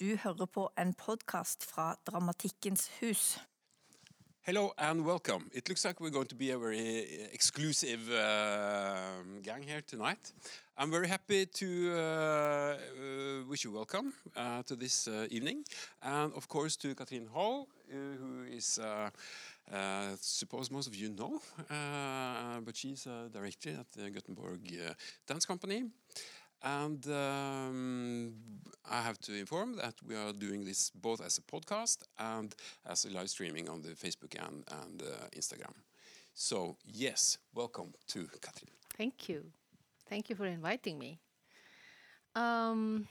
Du hører på en podkast fra Dramatikkens hus. Hello and welcome. It looks like we're going to be a very exclusive uh, gang here tonight. I'm very happy to uh, uh, wish you welcome to this evening, and of course to Katrin Hall, who is. Uh, suppose most of you know, but she's a director at the Gothenburg Dance Company. And um, I have to inform that we are doing this both as a podcast and as a live streaming on the Facebook and, and uh, Instagram. So, yes, welcome to Katrin. Thank you. Thank you for inviting me. Um,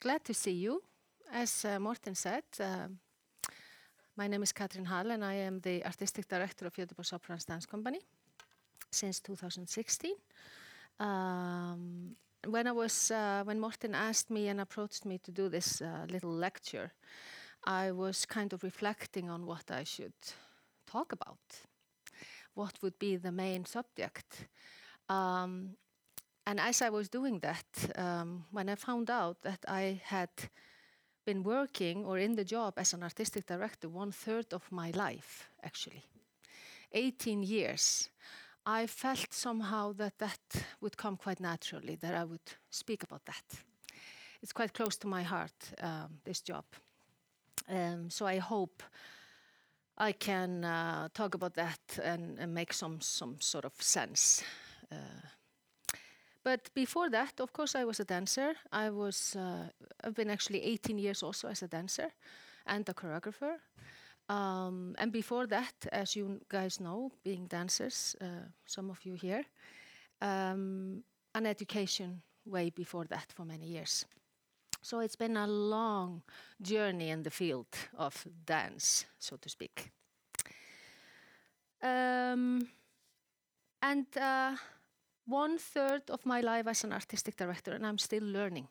glad to see you. As uh, Morten said, uh, my name is Katrin Hall and I am the Artistic Director of Göteborg Soprans Dance Company since 2016. Um, when I was uh, when Morten asked me and approached me to do this uh, little lecture, I was kind of reflecting on what I should talk about. What would be the main subject? Um, and as I was doing that, um, when I found out that I had been working or in the job as an artistic director one third of my life, actually, 18 years. I felt somehow that that would come quite naturally, that I would speak about that. It's quite close to my heart, um, this job. Um, so I hope I can uh, talk about that and, and, make some, some sort of sense. Uh, but before that, of course, I was a dancer. I was, uh, I've been actually 18 years also as a dancer and a choreographer. Um, and before that, as you guys know, being dancers, uh, some of you here, um, an education way before that for many years. So it's been a long journey in the field of dance, so to speak. Um, and uh, one third of my life as an artistic director, and I'm still learning.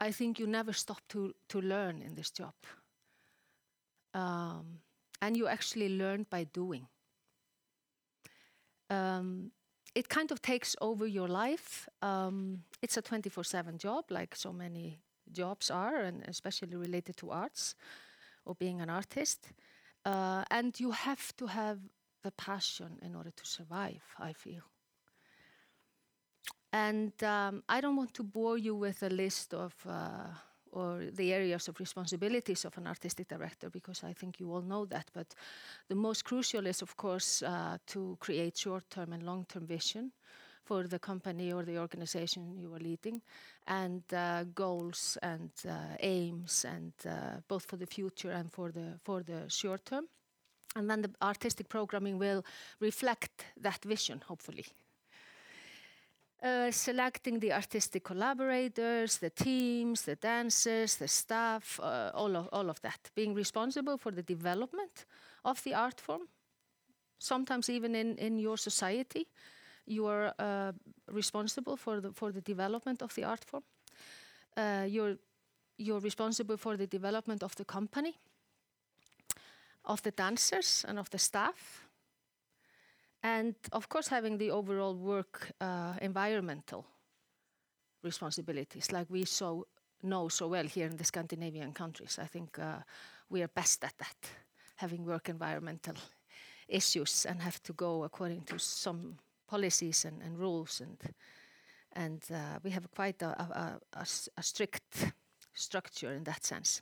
I think you never stop to, to learn in this job. Um, and you actually learn by doing. Um, it kind of takes over your life. Um, it's a 24 7 job, like so many jobs are, and especially related to arts or being an artist. Uh, and you have to have the passion in order to survive, I feel. And um, I don't want to bore you with a list of. Uh, or the areas of responsibilities of an artistic director because I think you all know that. But the most crucial is, of course, uh, to create short term and long term vision for the company or the organization you are leading, and uh, goals and uh, aims, and uh, both for the future and for the for the short term. And then the artistic programming will reflect that vision, hopefully. Uh, selecting the artistic collaborators, the teams, the dancers, the staff, uh, all, of, all of that. Being responsible for the development of the art form. Sometimes even in, in your society, you are uh, responsible for the, for the development of the art form. Uh, you're, you're responsible for the development of the company, of the dancers and of the staff and of course having the overall work uh, environmental responsibilities like we so know so well here in the Scandinavian countries. I think uh, we are best at that, having work environmental issues and have to go according to some policies and, and rules and and uh, we have quite a, a, a, a strict structure in that sense.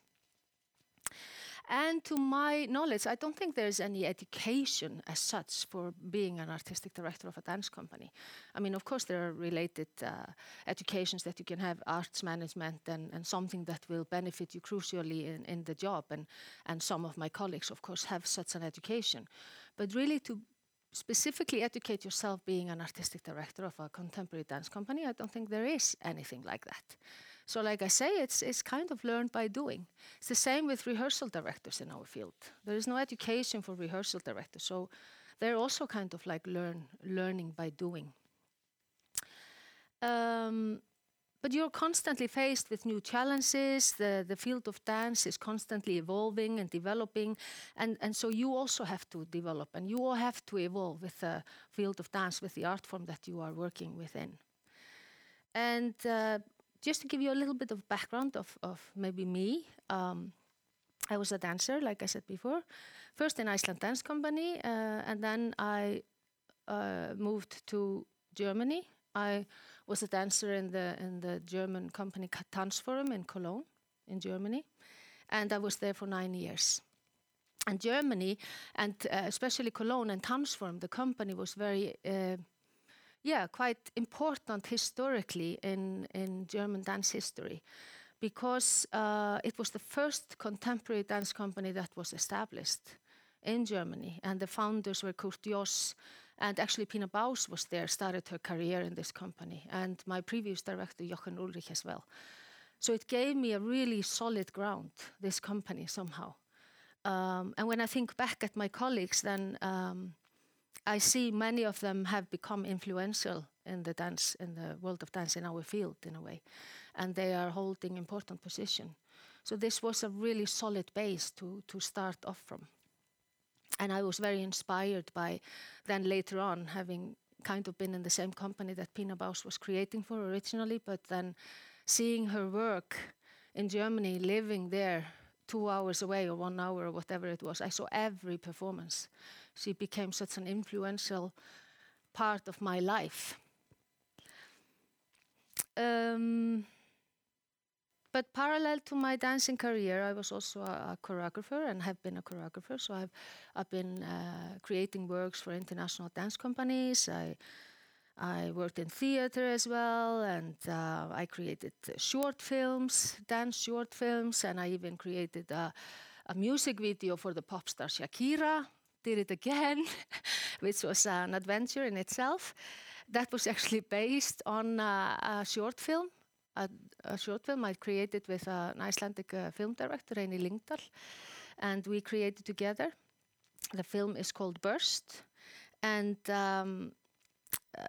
And to my knowledge, I don't think there's any education as such for being an artistic director of a dance company. I mean, of course, there are related uh, educations that you can have, arts management, and, and something that will benefit you crucially in, in the job. And, and some of my colleagues, of course, have such an education. But really, to specifically educate yourself being an artistic director of a contemporary dance company, I don't think there is anything like that. So, like I say, it's, it's kind of learned by doing. It's the same with rehearsal directors in our field. There is no education for rehearsal directors, so they're also kind of like learn learning by doing. Um, but you're constantly faced with new challenges. The, the field of dance is constantly evolving and developing. And, and so you also have to develop and you all have to evolve with the field of dance, with the art form that you are working within. And uh, just to give you a little bit of background of, of maybe me, um, I was a dancer, like I said before, first in Iceland Dance Company, uh, and then I uh, moved to Germany. I was a dancer in the in the German company Tanzforum in Cologne, in Germany, and I was there for nine years. And Germany, and uh, especially Cologne and Tanzforum, the company was very uh, yeah, quite important historically in, in German dance history because uh, it was the first contemporary dance company that was established in Germany. And the founders were Kurt Joss, and actually Pina Bausch was there, started her career in this company, and my previous director, Jochen Ulrich, as well. So it gave me a really solid ground, this company, somehow. Um, and when I think back at my colleagues, then um, I see many of them have become influential in the dance, in the world of dance in our field, in a way, and they are holding important position. So this was a really solid base to to start off from, and I was very inspired by. Then later on, having kind of been in the same company that Pina Bausch was creating for originally, but then seeing her work in Germany, living there two hours away or one hour or whatever it was, I saw every performance she became such an influential part of my life. Um, but parallel to my dancing career, I was also a, a choreographer and have been a choreographer. So I've, I've been uh, creating works for international dance companies. I, I worked in theater as well, and uh, I created short films, dance short films, and I even created a, a music video for the pop star Shakira did it again, which was an adventure in itself. That was actually based on uh, a short film, a, a, short film I created with uh, an Icelandic uh, film director, Reynir Lyngdal, and we created together. The film is called Burst, and um, uh,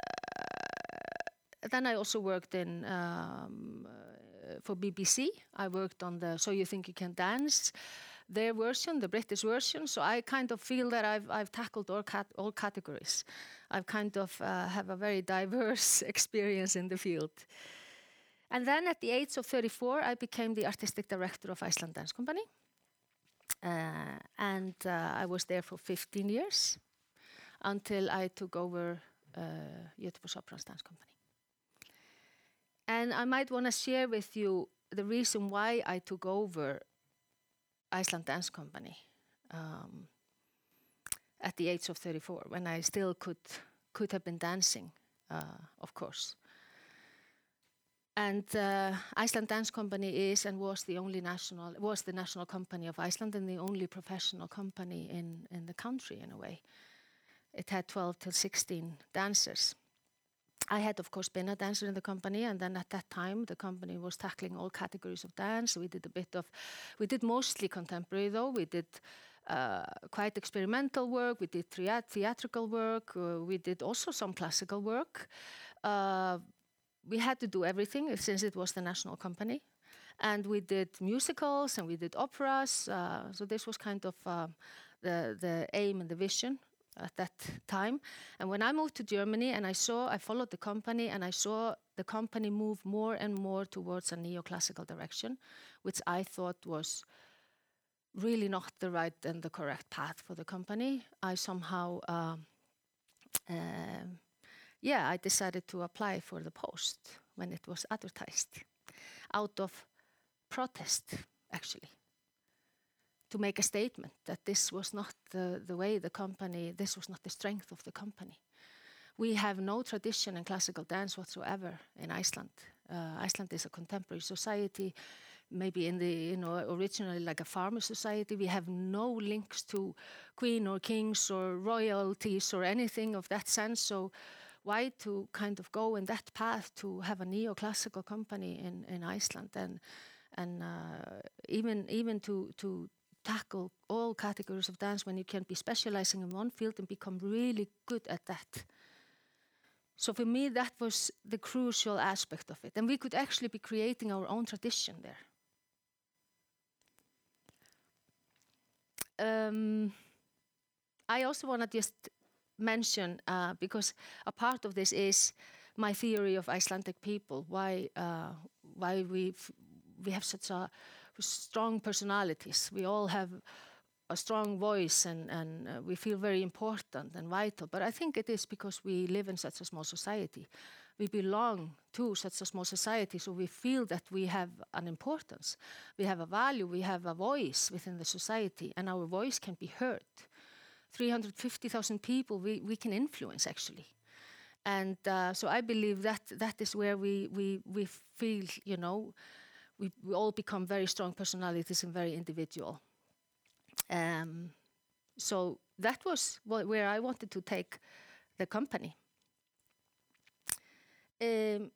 then I also worked in um, uh, for BBC. I worked on the So You Think You Can Dance their version, the British version. So I kind of feel that I've, I've tackled all, cat all categories. I've kind of uh, have a very diverse experience in the field. And then at the age of 34, I became the artistic director of Iceland Dance Company. Uh, and uh, I was there for 15 years until I took over uh, Göteborgs Operans Dance Company. And I might want to share with you the reason why I took over Iceland Dance Company um, at the age of 34, when I still could could have been dancing, uh, of course. And uh, Iceland Dance Company is and was the only national was the national company of Iceland and the only professional company in in the country in a way. It had 12 till 16 dancers. I had, of course, been a dancer in the company, and then at that time, the company was tackling all categories of dance. We did a bit of, we did mostly contemporary, though. We did uh, quite experimental work. We did theatrical work. Uh, we did also some classical work. Uh, we had to do everything since it was the national company. And we did musicals and we did operas. Uh, so this was kind of uh, the, the aim and the vision at that time. And when I moved to Germany and I saw, I followed the company and I saw the company move more and more towards a neoclassical direction, which I thought was really not the right and the correct path for the company. I somehow, uh, uh, yeah, I decided to apply for the post when it was advertised out of protest, actually to make a statement that this was not the, the way the company, this was not the strength of the company. We have no tradition in classical dance whatsoever in Iceland. Uh, Iceland is a contemporary society, maybe in the, you know, originally like a farmer society. We have no links to queen or kings or royalties or anything of that sense. So why to kind of go in that path to have a neoclassical company in, in Iceland and and uh, even even to to tackle all categories of dance when you can be specializing in one field and become really good at that. So for me, that was the crucial aspect of it. And we could actually be creating our own tradition there. Um, I also want to just mention, uh, because a part of this is my theory of Icelandic people, why, uh, why we we have such a strong personalities. We all have a strong voice and, and uh, we feel very important and vital. But I think it is because we live in such a small society. We belong to such a small society, so we feel that we have an importance. We have a value, we have a voice within the society, and our voice can be heard. 350,000 people we, we can influence actually. And uh, so I believe that that is where we, we, we feel, you know, we, we all become very strong personalities and very individual. Um, so that was where I wanted to take the company. Um,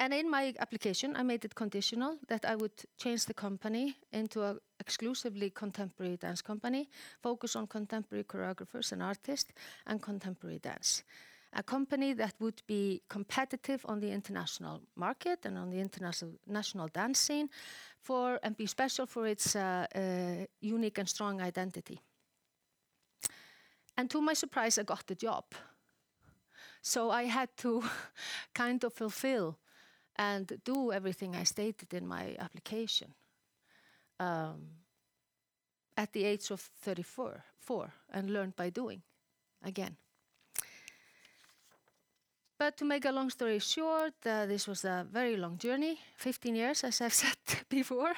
and in my application, I made it conditional that I would change the company into an exclusively contemporary dance company, focus on contemporary choreographers and artists, and contemporary dance. A company that would be competitive on the international market and on the international dance scene, for and be special for its uh, uh, unique and strong identity. And to my surprise, I got the job. So I had to kind of fulfill and do everything I stated in my application um, at the age of 34 four, and learn by doing again. But to make a long story short, uh, this was a very long journey, 15 years, as I've said before.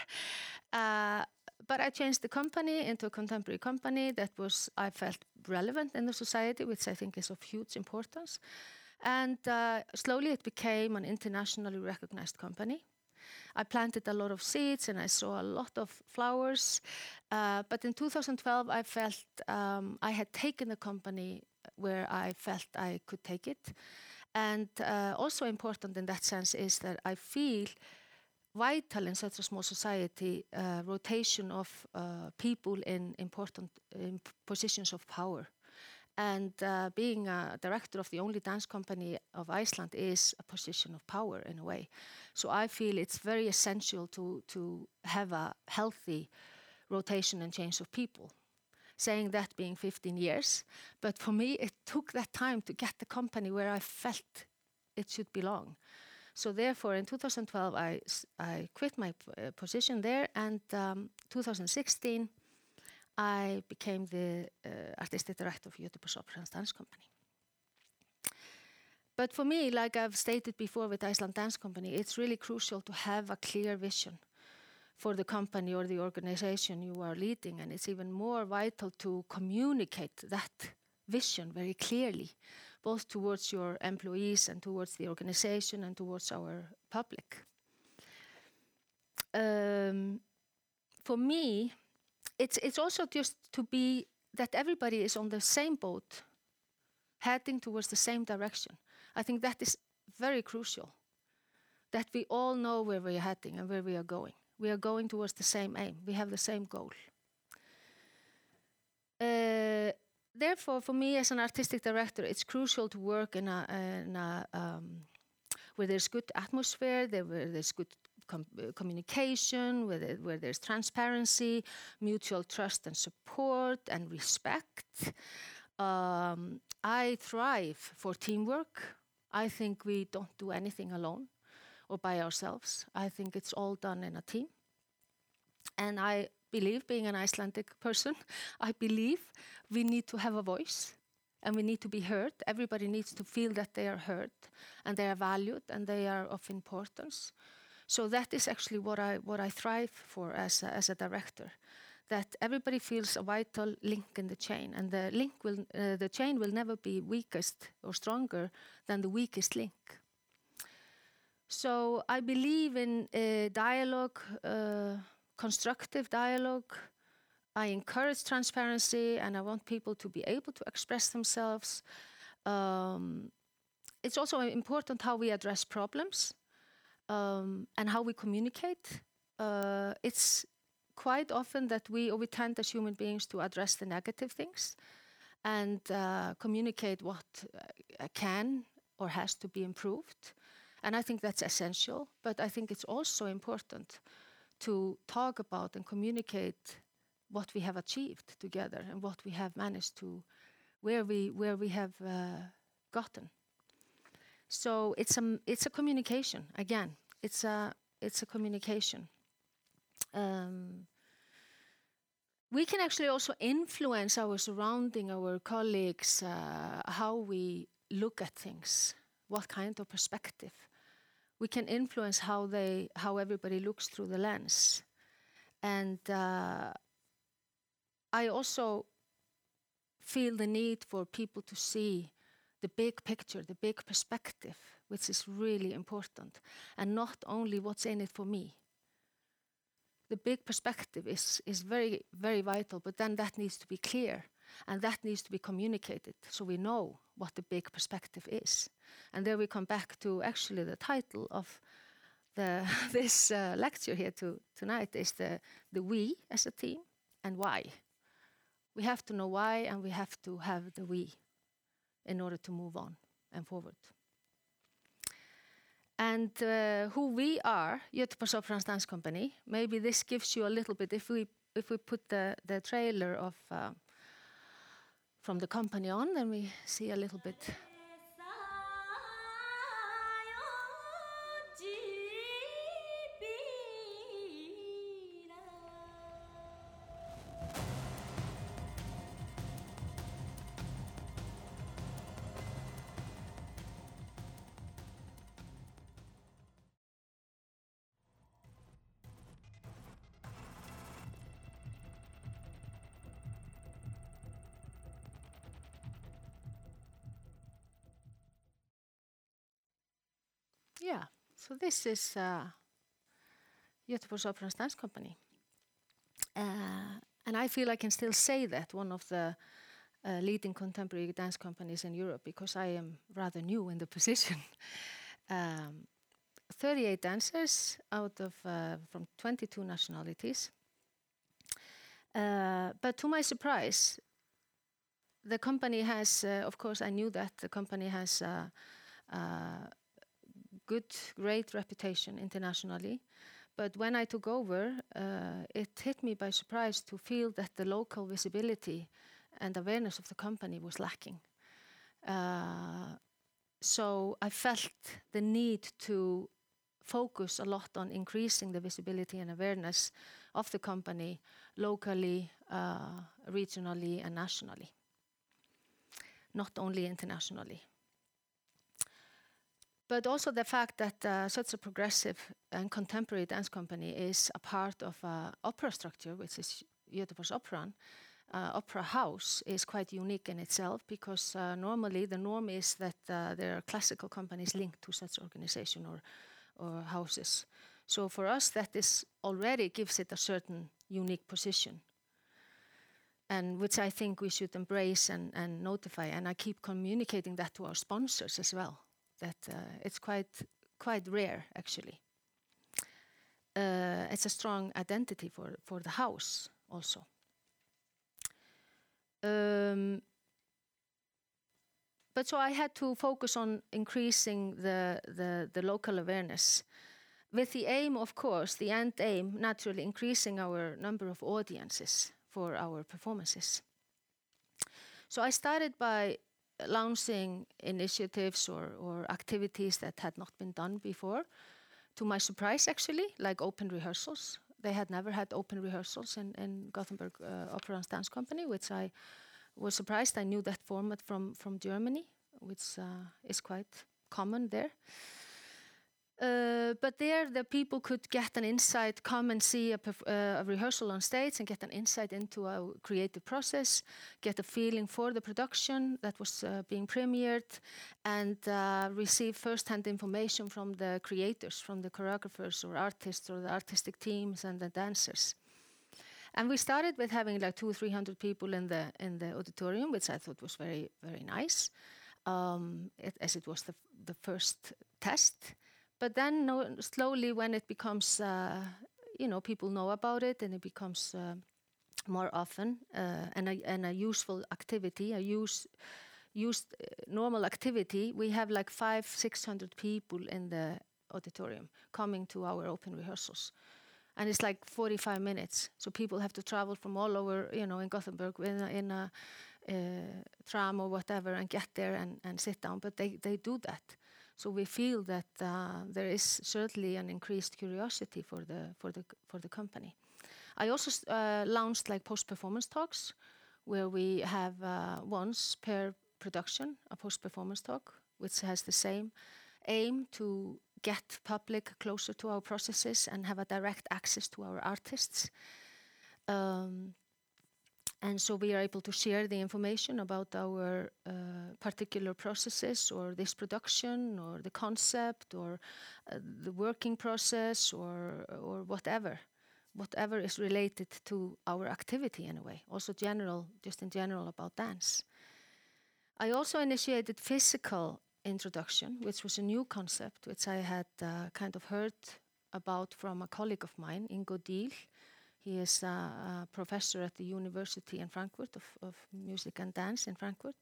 Uh, but I changed the company into a contemporary company that was, I felt, relevant in the society, which I think is of huge importance. And uh, slowly it became an internationally recognized company. I planted a lot of seeds and I saw a lot of flowers. Uh, but in 2012, I felt um, I had taken the company where I felt I could take it. And uh, also important in that sense is that I feel vital in such a small society uh, rotation of uh, people in important in positions of power. And uh, being a director of the only dance company of Iceland is a position of power in a way. So I feel it's very essential to, to have a healthy rotation and change of people. Saying that being 15 years, but for me it took that time to get the company where I felt it should belong. So therefore, in 2012, I, I quit my uh, position there, and um, 2016, I became the uh, artistic director of Göteborgs Opera Dance Company. But for me, like I've stated before with Iceland Dance Company, it's really crucial to have a clear vision for the company or the organization you are leading, and it's even more vital to communicate that vision very clearly, both towards your employees and towards the organization and towards our public. Um, for me, it's it's also just to be that everybody is on the same boat, heading towards the same direction. I think that is very crucial. That we all know where we are heading and where we are going. We are going towards the same aim. We have the same goal. Uh, therefore, for me as an artistic director, it's crucial to work in a, in a um, where there's good atmosphere, there, where there's good com communication, where, there, where there's transparency, mutual trust and support, and respect. Um, I thrive for teamwork. I think we don't do anything alone or by ourselves. I think it's all done in a team. And I believe, being an Icelandic person, I believe we need to have a voice and we need to be heard. Everybody needs to feel that they are heard and they are valued and they are of importance. So that is actually what I what I thrive for as a, as a director, that everybody feels a vital link in the chain, and the link will uh, the chain will never be weakest or stronger than the weakest link. So I believe in uh, dialogue, uh, constructive dialogue. I encourage transparency, and I want people to be able to express themselves. Um, it's also important how we address problems um, and how we communicate. Uh, it's quite often that we, or we tend as human beings to address the negative things and uh, communicate what uh, can or has to be improved. And I think that's essential, but I think it's also important to talk about and communicate what we have achieved together and what we have managed to, where we, where we have uh, gotten. So it's a, it's a communication, again, it's a it's a communication. Um, we can actually also influence our surrounding, our colleagues, uh, how we look at things, what kind of perspective. We can influence how they, how everybody looks through the lens, and uh, I also feel the need for people to see the big picture, the big perspective, which is really important, and not only what's in it for me. The big perspective is, is very, very vital, but then that needs to be clear and that needs to be communicated so we know what the big perspective is. And there we come back to actually the title of the, this uh, lecture here to, tonight is the, the we as a team and why. We have to know why and we have to have the we in order to move on and forward. And uh, who we are, Göteborgs Opera Dance Company, maybe this gives you a little bit, if we, if we put the, the trailer of, uh, from the company on, then we see a little bit. So this is uh, and Dance Company. Uh, and I feel I can still say that, one of the uh, leading contemporary dance companies in Europe, because I am rather new in the position. um, 38 dancers out of uh, from 22 nationalities. Uh, but to my surprise, the company has, uh, of course, I knew that the company has uh, uh, good, great reputation internationally. But when I took over, uh, it hit me by surprise to feel that the local visibility and awareness of the company was lacking. Uh, so I felt the need to focus a lot on increasing the visibility and awareness of the company locally, uh, regionally, and nationally, not only internationally but also the fact that uh, such a progressive and contemporary dance company is a part of an opera structure, which is Göteborgs Operan. Uh, opera house is quite unique in itself because uh, normally the norm is that uh, there are classical companies linked to such organization or, or houses. So for us, that is already gives it a certain unique position, and which I think we should embrace and, and notify. And I keep communicating that to our sponsors as well that uh, it's quite quite rare actually. Uh, it's a strong identity for for the house also. Um, but so I had to focus on increasing the, the, the local awareness with the aim, of course, the end aim, naturally increasing our number of audiences for our performances. So I started by launching initiatives or, or activities that had not been done before. To my surprise, actually, like open rehearsals. They had never had open rehearsals in, in Gothenburg uh, Opera and Dance Company, which I was surprised. I knew that format from, from Germany, which uh, is quite common there. Uh, but there, the people could get an insight, come and see a, uh, a, rehearsal on stage and get an insight into a creative process, get a feeling for the production that was uh, being premiered, and uh, receive first-hand information from the creators, from the choreographers or artists or the artistic teams and the dancers. And we started with having like two or three hundred people in the in the auditorium, which I thought was very very nice, um, it, as it was the the first test. But then no, slowly when it becomes, uh, you know, people know about it and it becomes uh, more often uh, and, a, and a useful activity, a use, used uh, normal activity, we have like five, 600 people in the auditorium coming to our open rehearsals. And it's like 45 minutes. So people have to travel from all over, you know, in Gothenburg in a, in a uh, tram or whatever and get there and, and sit down. But they, they do that. So we feel that uh, there is certainly an increased curiosity for the for the for the company. I also uh, launched like post-performance talks, where we have uh, once per production a post-performance talk, which has the same aim to get public closer to our processes and have a direct access to our artists. Um, and so we are able to share the information about our uh, particular processes or this production or the concept or uh, the working process or, or whatever whatever is related to our activity in a way. Also general just in general about dance. I also initiated physical introduction which was a new concept which i had uh, kind of heard about from a colleague of mine ingo Diehl he is a, a, professor at the University in Frankfurt of, of, Music and Dance in Frankfurt.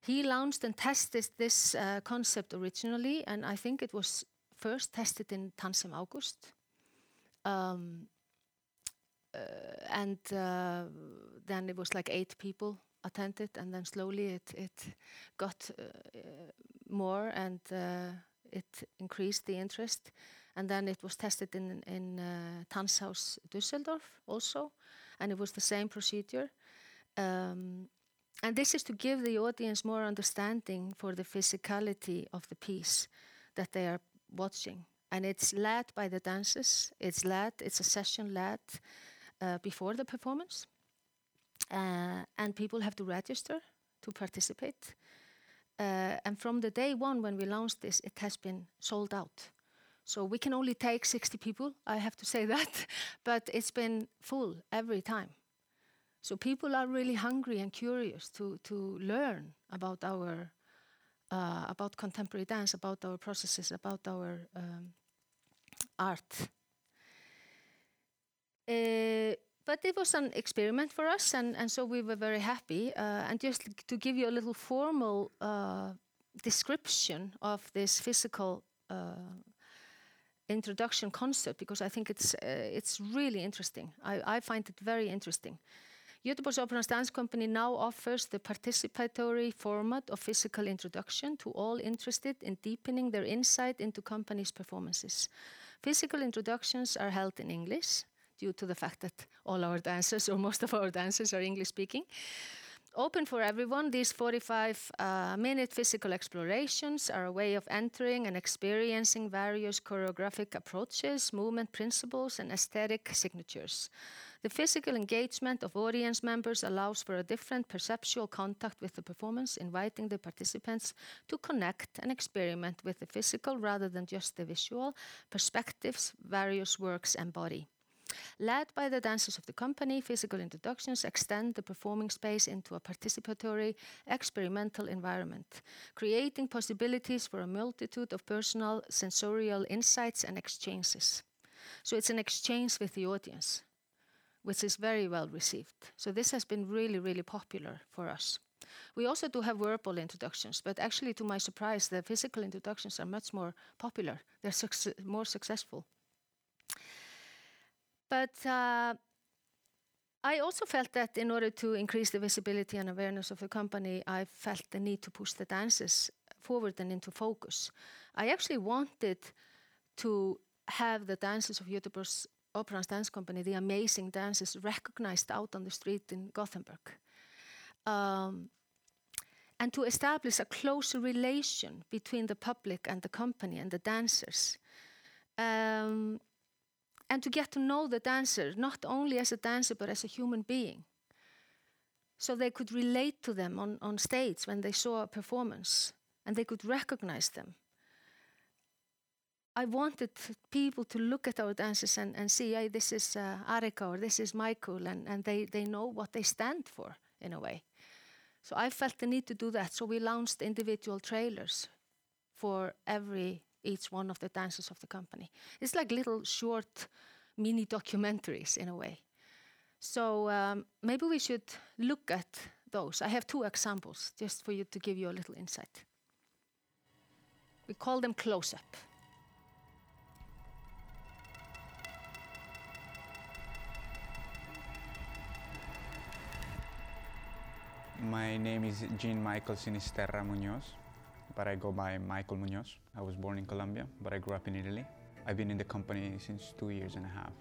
He launched and tested this uh, concept originally, and I think it was first tested in Tansem August. Um, uh, and uh, then it was like eight people attended, and then slowly it, it got uh, more and uh, it increased the interest and then it was tested in, in uh, Tanzhaus Düsseldorf also, and it was the same procedure. Um, and this is to give the audience more understanding for the physicality of the piece that they are watching. And it's led by the dancers, it's led, it's a session led uh, before the performance. Uh, and people have to register to participate. Uh, and from the day one when we launched this, it has been sold out. So we can only take 60 people, I have to say that, but it's been full every time. So people are really hungry and curious to, to learn about our uh, about contemporary dance, about our processes, about our um, art. Uh, but it was an experiment for us, and, and so we were very happy. Uh, and just to give you a little formal uh, description of this physical uh, introduction concept because I think it's uh, it's really interesting. I, I find it very interesting. Göteborgs Operans Dance Company now offers the participatory format of physical introduction to all interested in deepening their insight into company's performances. Physical introductions are held in English due to the fact that all our dancers or most of our dancers are English speaking open for everyone. These 45 uh, minute physical explorations are a way of entering and experiencing various choreographic approaches, movement principles, and aesthetic signatures. The physical engagement of audience members allows for a different perceptual contact with the performance, inviting the participants to connect and experiment with the physical rather than just the visual perspectives various works embody. Led by the dancers of the company, physical introductions extend the performing space into a participatory, experimental environment, creating possibilities for a multitude of personal sensorial insights and exchanges. So it's an exchange with the audience, which is very well received. So this has been really, really popular for us. We also do have verbal introductions, but actually, to my surprise, the physical introductions are much more popular. They're suc more successful. But uh, I also felt that in order to increase the visibility and awareness of the company, I felt the need to push the dances forward and into focus. I actually wanted to have the dances of Göteborgs Operans Dance Company, the amazing dances, recognized out on the street in Gothenburg. Um, and to establish a closer relation between the public and the company and the dancers. Um, and to get to know the dancer, not only as a dancer, but as a human being. So they could relate to them on, on stage when they saw a performance and they could recognize them. I wanted people to look at our dancers and, and see, hey, this is uh, Arika or this is Michael, and, and they, they know what they stand for in a way. So I felt the need to do that. So we launched individual trailers for every each one of the dancers of the company. It's like little short mini documentaries in a way. So um, maybe we should look at those. I have two examples just for you to give you a little insight. We call them close up. My name is Jean Michael Sinisterra Munoz. But I go by Michael Munoz. I was born in Colombia, but I grew up in Italy. I've been in the company since two years and a half.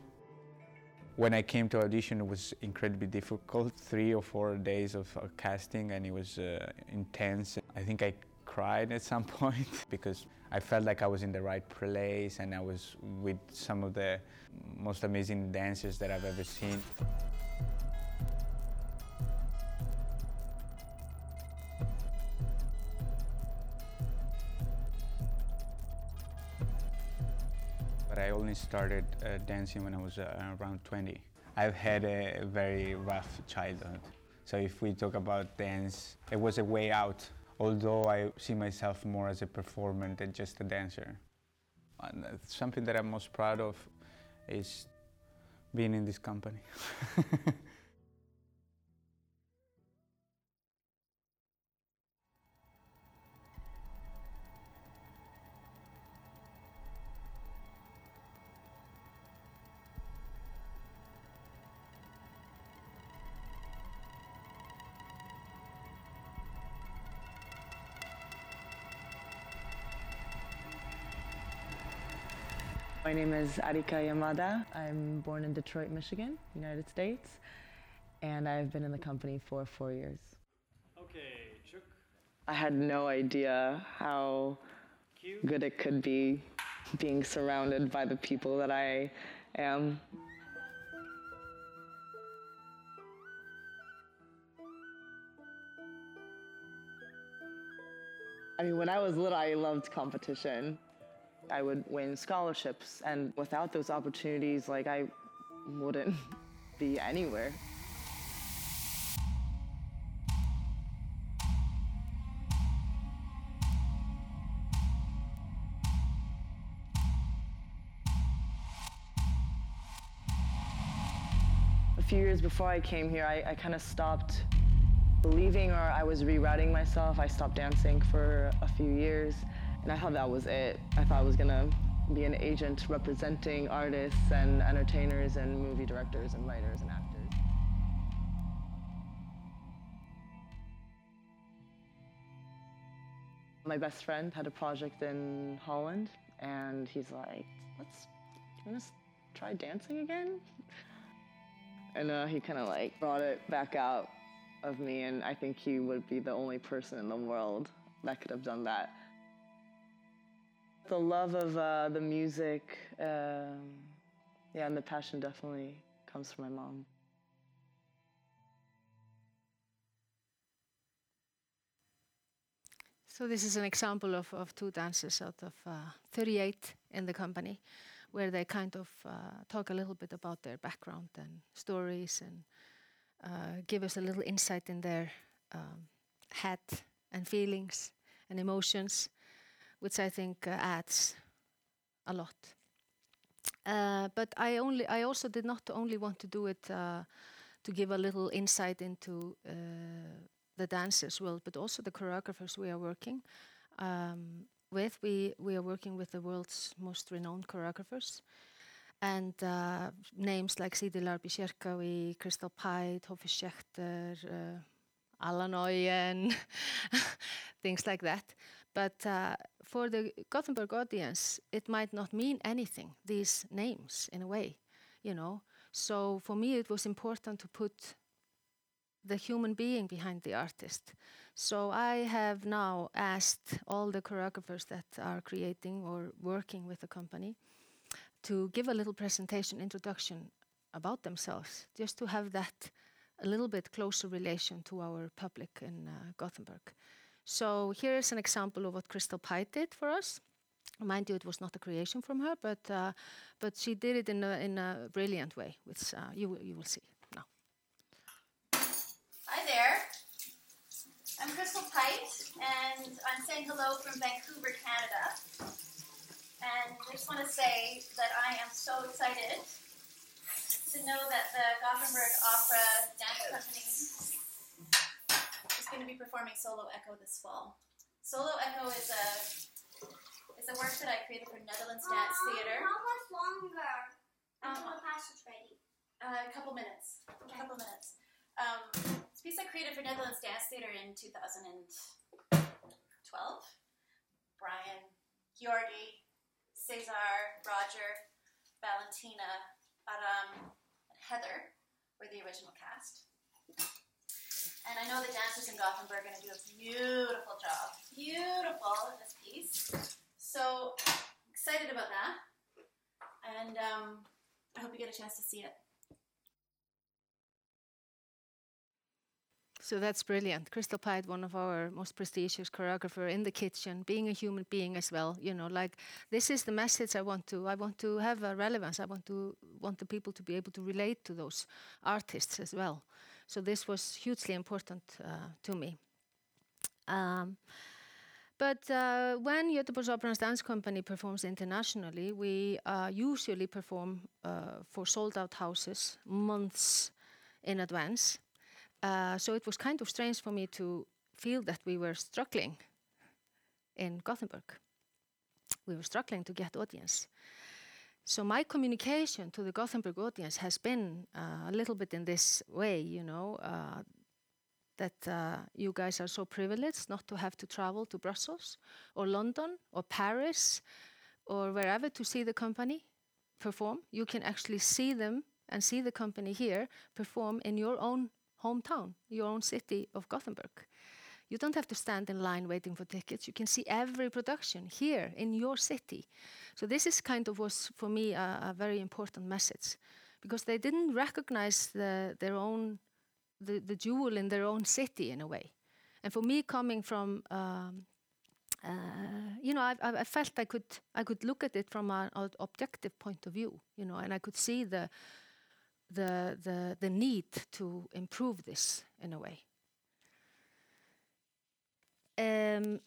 When I came to audition, it was incredibly difficult. Three or four days of uh, casting, and it was uh, intense. I think I cried at some point because I felt like I was in the right place and I was with some of the most amazing dancers that I've ever seen. Only started uh, dancing when I was uh, around 20. I've had a very rough childhood. So if we talk about dance, it was a way out, although I see myself more as a performer than just a dancer. And something that I'm most proud of is being in this company. name is Arika Yamada. I'm born in Detroit, Michigan, United States, and I've been in the company for four years. Okay, Chuk, I had no idea how good it could be being surrounded by the people that I am. I mean, when I was little, I loved competition. I would win scholarships, and without those opportunities, like I wouldn't be anywhere. A few years before I came here, I, I kind of stopped believing or I was rerouting myself. I stopped dancing for a few years and I thought that was it. I thought I was gonna be an agent representing artists and entertainers and movie directors and writers and actors. My best friend had a project in Holland and he's like, let's, you wanna try dancing again? And uh, he kind of like brought it back out of me, and I think he would be the only person in the world that could have done that. The love of uh, the music, um, yeah, and the passion definitely comes from my mom. So this is an example of, of two dancers out of uh, 38 in the company, where they kind of uh, talk a little bit about their background and stories and uh, give us a little insight in their um, head and feelings and emotions, which I think uh, adds a lot. Uh, but I only, I also did not only want to do it uh, to give a little insight into the dancers world, but also the choreographers we are working um, with. We we are working with the world's most renowned choreographers, and uh, names like Sidi Larbi Cherkaoui, Crystal Pite, Hofesh Shechter, uh, Alan Oyen, things like that. But uh, for the Gothenburg audience, it might not mean anything, these names, in a way, you know. So for me, it was important to put the human being behind the artist. So I have now asked all the choreographers that are creating or working with the company to give a little presentation introduction about themselves, just to have that a little bit closer relation to our public in uh, Gothenburg. So here is an example of what Crystal Pite did for us. Mind you, it was not a creation from her, but uh, but she did it in a, in a brilliant way, which uh, you will- you will see now. Hi there. I'm Crystal Pite, and I'm saying hello from Vancouver, Canada. And I just want to say that I am so excited to know that the Gothenburg Opera Dance Company going to be performing Solo Echo this fall. Solo Echo is a is a work that I created for Netherlands Dance Theatre. How much longer until Um, the pasta's ready? Uh, a couple minutes. A couple minutes. Um, it's a piece I created for Netherlands Dance Theatre in 2012. Brian, Georgi, Cesar, Roger, Valentina, Aram, and Heather were the original cast. And I know the dancers in Gothenburg are going to do a beautiful job. Beautiful in this piece. So excited about that. And um, I hope you get a chance to see it. So that's brilliant. Crystal Pite, one of our most prestigious choreographer in the kitchen, being a human being as well. You know, like this is the message I want to. I want to have a relevance. I want to want the people to be able to relate to those artists as well. So this was hugely important uh, to me. Um, but uh, when Göteborgs Operans Dance Company performs internationally, we uh, usually perform uh, for sold out houses months in advance. Uh, so it was kind of strange for me to feel that we were struggling in Gothenburg. We were struggling to get audience. So my communication to the Gothenburg audience has been uh, a little bit in this way, you know, uh, that uh, you guys are so privileged not to have to travel to Brussels or London or Paris or wherever to see the company perform. You can actually see them and see the company here perform in your own hometown, your own city of Gothenburg. You don't have to stand in line waiting for tickets. You can see every production here in your city. So this is kind of was for me a, a very important message because they didn't recognize the, their own the, the jewel in their own city in a way. And for me, coming from um, uh, you know, I, I, felt I could I could look at it from an objective point of view, you know, and I could see the the the the need to improve this in a way. Um,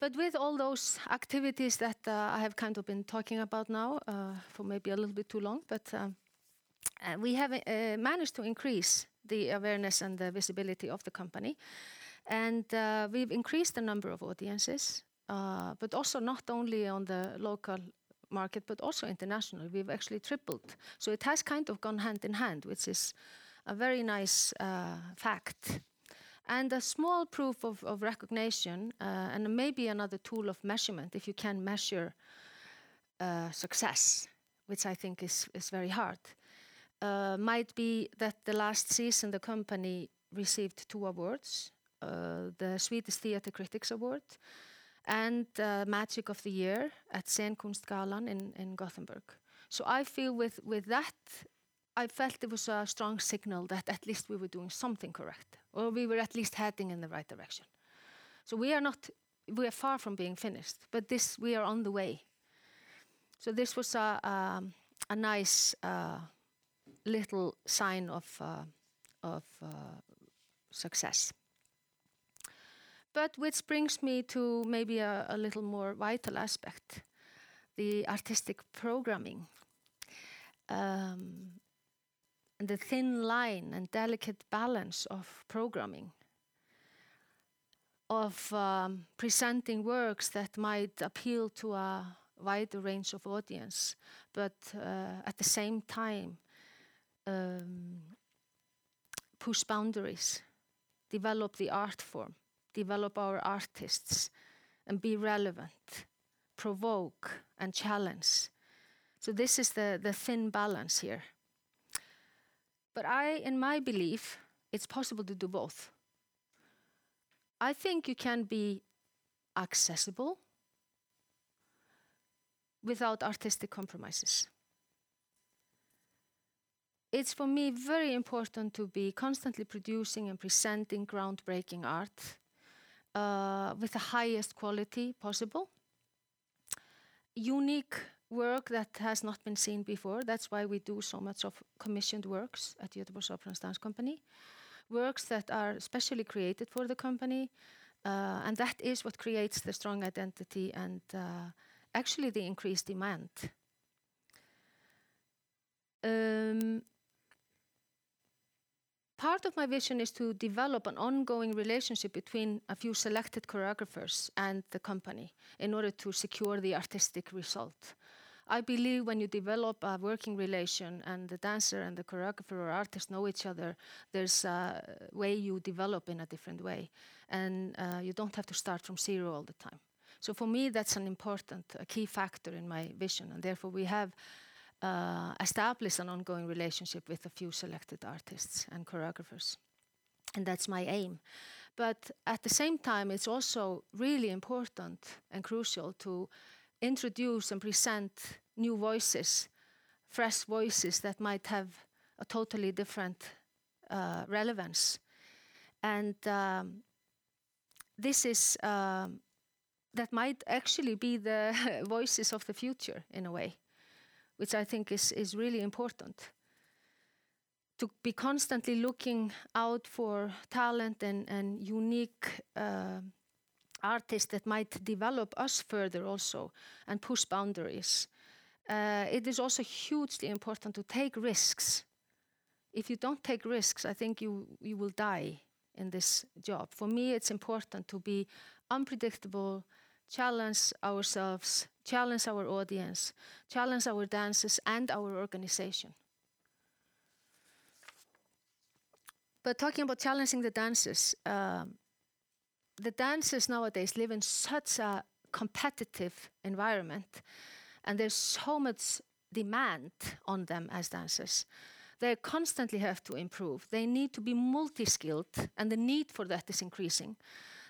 but with all those activities that uh, I have kind of been talking about now uh, for maybe a little bit too long, but um, we have uh, managed to increase the awareness and the visibility of the company. And uh, we've increased the number of audiences, but also not only on the local market, but also international. We've actually tripled. So it has kind of gone hand in hand, which is a very nice fact and a small proof of, of recognition uh, and maybe another tool of measurement if you can measure uh, success, which I think is, is very hard, uh, might be that the last season the company received two awards uh, the Swedish Theatre Critics Award and Magic of the Year at Scenkonstgalan in, in Gothenburg. So I feel with, with that, I felt it was a strong signal that at least we were doing something correct or we were at least heading in the right direction. So we are not, we are far from being finished, but this, we are on the way. So this was a, a, a nice uh, little sign of, uh, of uh, success. But which brings me to maybe a, a little more vital aspect, the artistic programming. Um, and the thin line and delicate balance of programming, of um, presenting works that might appeal to a wider range of audience, but uh, at the same time um, push boundaries, develop the art form, develop our artists, and be relevant, provoke and challenge. So this is the, the thin balance here. But I, in my belief, it's possible to do both. I think you can be accessible without artistic compromises. It's for me very important to be constantly producing and presenting groundbreaking art uh, with the highest quality possible. Unique work that has not been seen before. That's why we do so much of commissioned works at Göteborgs Operans Dance Company. Works that are specially created for the company, uh, and that is what creates the strong identity and uh, actually the increased demand. Um, part of my vision is to develop an ongoing relationship between a few selected choreographers and the company in order to secure the artistic result. I believe when you develop a working relation and the dancer and the choreographer or artist know each other, there's a way you develop in a different way. And uh, you don't have to start from zero all the time. So for me, that's an important, a key factor in my vision, and therefore we have uh, established an ongoing relationship with a few selected artists and choreographers, and that's my aim. But at the same time, it's also really important and crucial to introduce and present new voices, fresh voices that might have a totally different uh, relevance. And um, this is, um, that might actually be the voices of the future in a way, which I think is, is really important to be constantly looking out for talent and, and unique uh, artists that might develop us further also and push boundaries. Uh, it is also hugely important to take risks. If you don't take risks, I think you, you will die in this job. For me, it's important to be unpredictable, challenge ourselves, challenge our audience, challenge our dancers and our organization. But talking about challenging the dancers, um, the dancers nowadays live in such a competitive environment, and there's so much demand on them as dancers. They constantly have to improve. They need to be multi skilled, and the need for that is increasing.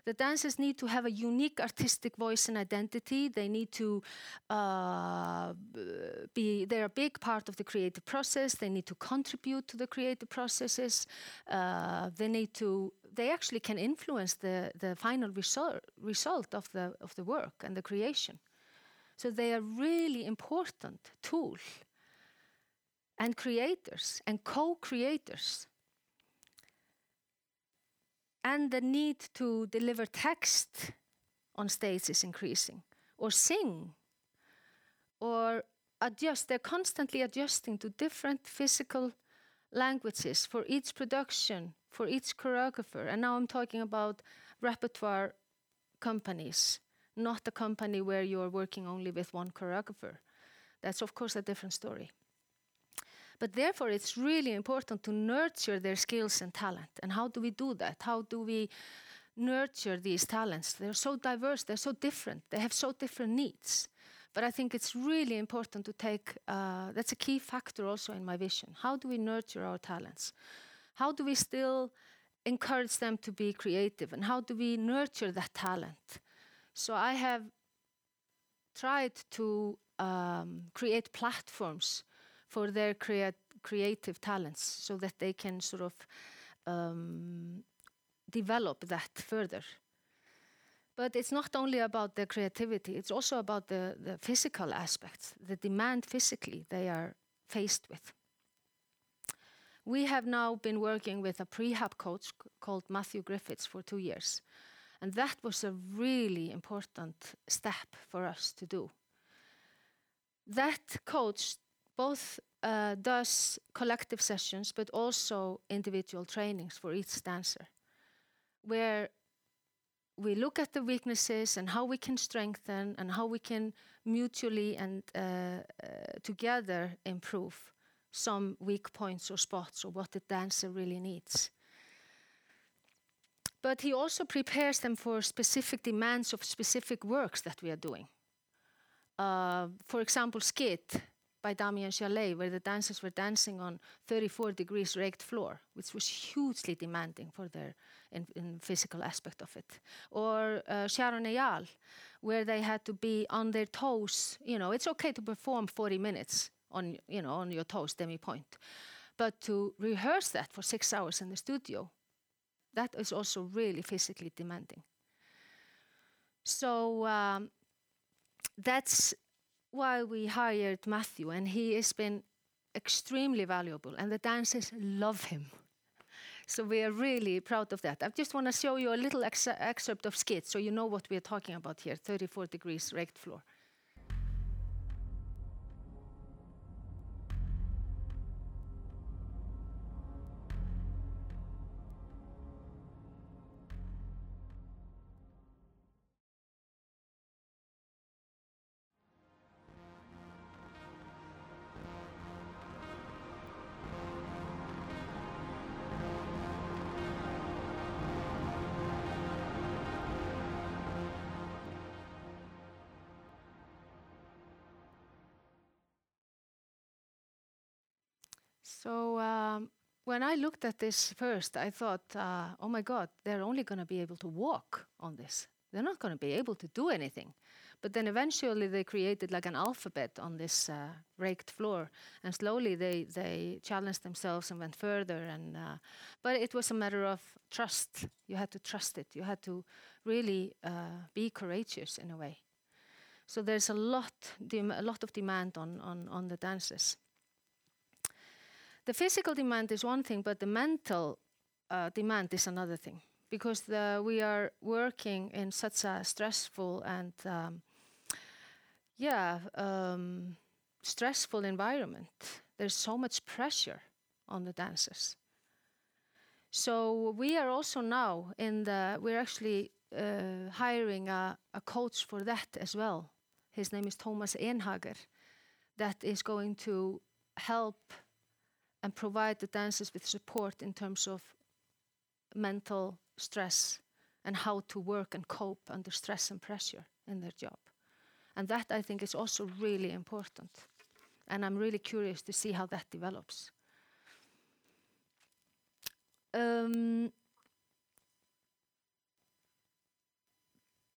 The dancers need to have a unique artistic voice and identity. They need to uh, be, they're a big part of the creative process. They need to contribute to the creative processes. Uh, they need to, they actually can influence the, the final result, result of, the, of the work and the creation. So they are really important tool and creators and co-creators and the need to deliver text on stage is increasing, or sing, or adjust. They're constantly adjusting to different physical languages for each production, for each choreographer. And now I'm talking about repertoire companies, not a company where you're working only with one choreographer. That's, of course, a different story. But therefore, it's really important to nurture their skills and talent. And how do we do that? How do we nurture these talents? They're so diverse, they're so different, they have so different needs. But I think it's really important to take, uh, that's a key factor also in my vision. How do we nurture our talents? How do we still encourage them to be creative? And how do we nurture that talent? So I have tried to um, create platforms for their creat creative talents so that they can sort of um, develop that further. But it's not only about the creativity, it's also about the, the physical aspects, the demand physically they are faced with. We have now been working with a prehab coach called Matthew Griffiths for two years. And that was a really important step for us to do. That coach both uh, does collective sessions but also individual trainings for each dancer, where we look at the weaknesses and how we can strengthen and how we can mutually and uh, uh, together improve some weak points or spots or what the dancer really needs. But he also prepares them for specific demands of specific works that we are doing. Uh, for example, Skid by Damien Jalet, where the dancers were dancing on 34 degrees raked floor, which was hugely demanding for their in, in physical aspect of it. Or uh, Sharon Eyal, where they had to be on their toes. You know, it's okay to perform 40 minutes on, you know, on your toes, demi-pointe, but to rehearse that for six hours in the studio, that is also really physically demanding. So um, that's why we hired Matthew, and he has been extremely valuable, and the dancers love him. So we are really proud of that. I just want to show you a little ex excerpt of skit so you know what we are talking about here 34 degrees raked floor. When I looked at this first, I thought, uh, oh my God, they're only going to be able to walk on this. They're not going to be able to do anything. But then eventually they created like an alphabet on this uh, raked floor, and slowly they they challenged themselves and went further. And uh, but it was a matter of trust. You had to trust it. You had to really uh, be courageous in a way. So there's a lot a lot of demand on on on the dances. The physical demand is one thing, but the mental uh, demand is another thing because the, we are working in such a stressful and um, yeah um, stressful environment. There's so much pressure on the dancers. So we are also now in the we're actually uh, hiring a, a coach for that as well. His name is Thomas Enhager, that is going to help and provide the dancers with support in terms of mental stress and how to work and cope under stress and pressure in their job. And that I think is also really important. And I'm really curious to see how that develops. Um,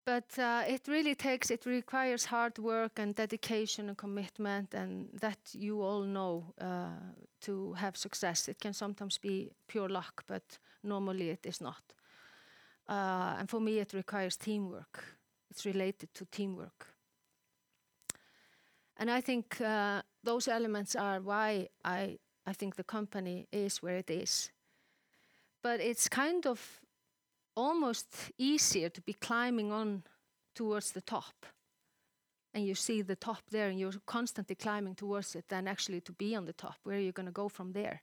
but uh, it really takes, it requires hard work and dedication and commitment, and that you all know uh, to have success. It can sometimes be pure luck, but normally it is not. Uh, and for me, it requires teamwork. It's related to teamwork. And I think uh, those elements are why I, I think the company is where it is. But it's kind of almost easier to be climbing on towards the top. And you see the top there and you're constantly climbing towards it than actually to be on the top. Where are you going to go from there?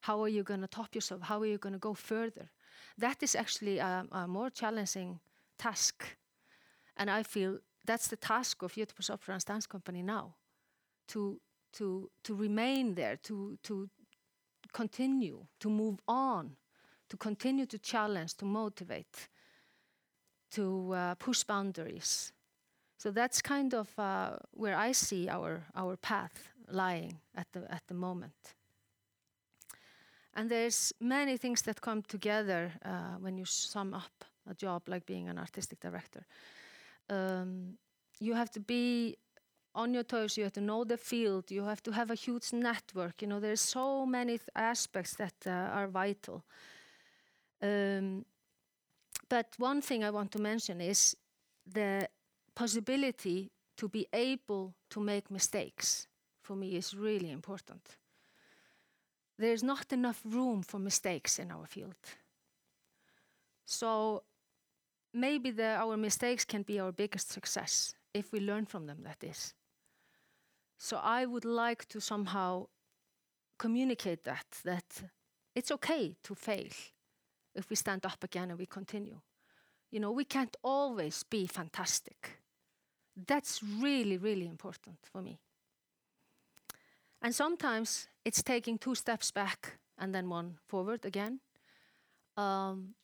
How are you going to top yourself? How are you going to go further? That is actually a, a, more challenging task. And I feel that's the task of Göteborgs Opera and Dance Company now. To, to, to remain there, to, to continue, to move on to continue to challenge, to motivate, to uh, push boundaries. So that's kind of uh, where I see our, our path lying at the, at the moment. And there's many things that come together uh, when you sum up a job like being an artistic director. Um, you have to be on your toes, you have to know the field, you have to have a huge network. You know, there's so many aspects that uh, are vital. Um, but one thing I want to mention is the possibility to be able to make mistakes for me is really important. There's not enough room for mistakes in our field. So maybe the, our mistakes can be our biggest success if we learn from them, that is. So I would like to somehow communicate that, that it's okay to fail if we stand up again and we continue. You know, we can't always be fantastic. That's really, really important for me. And sometimes it's taking two steps back and then one forward again. Um,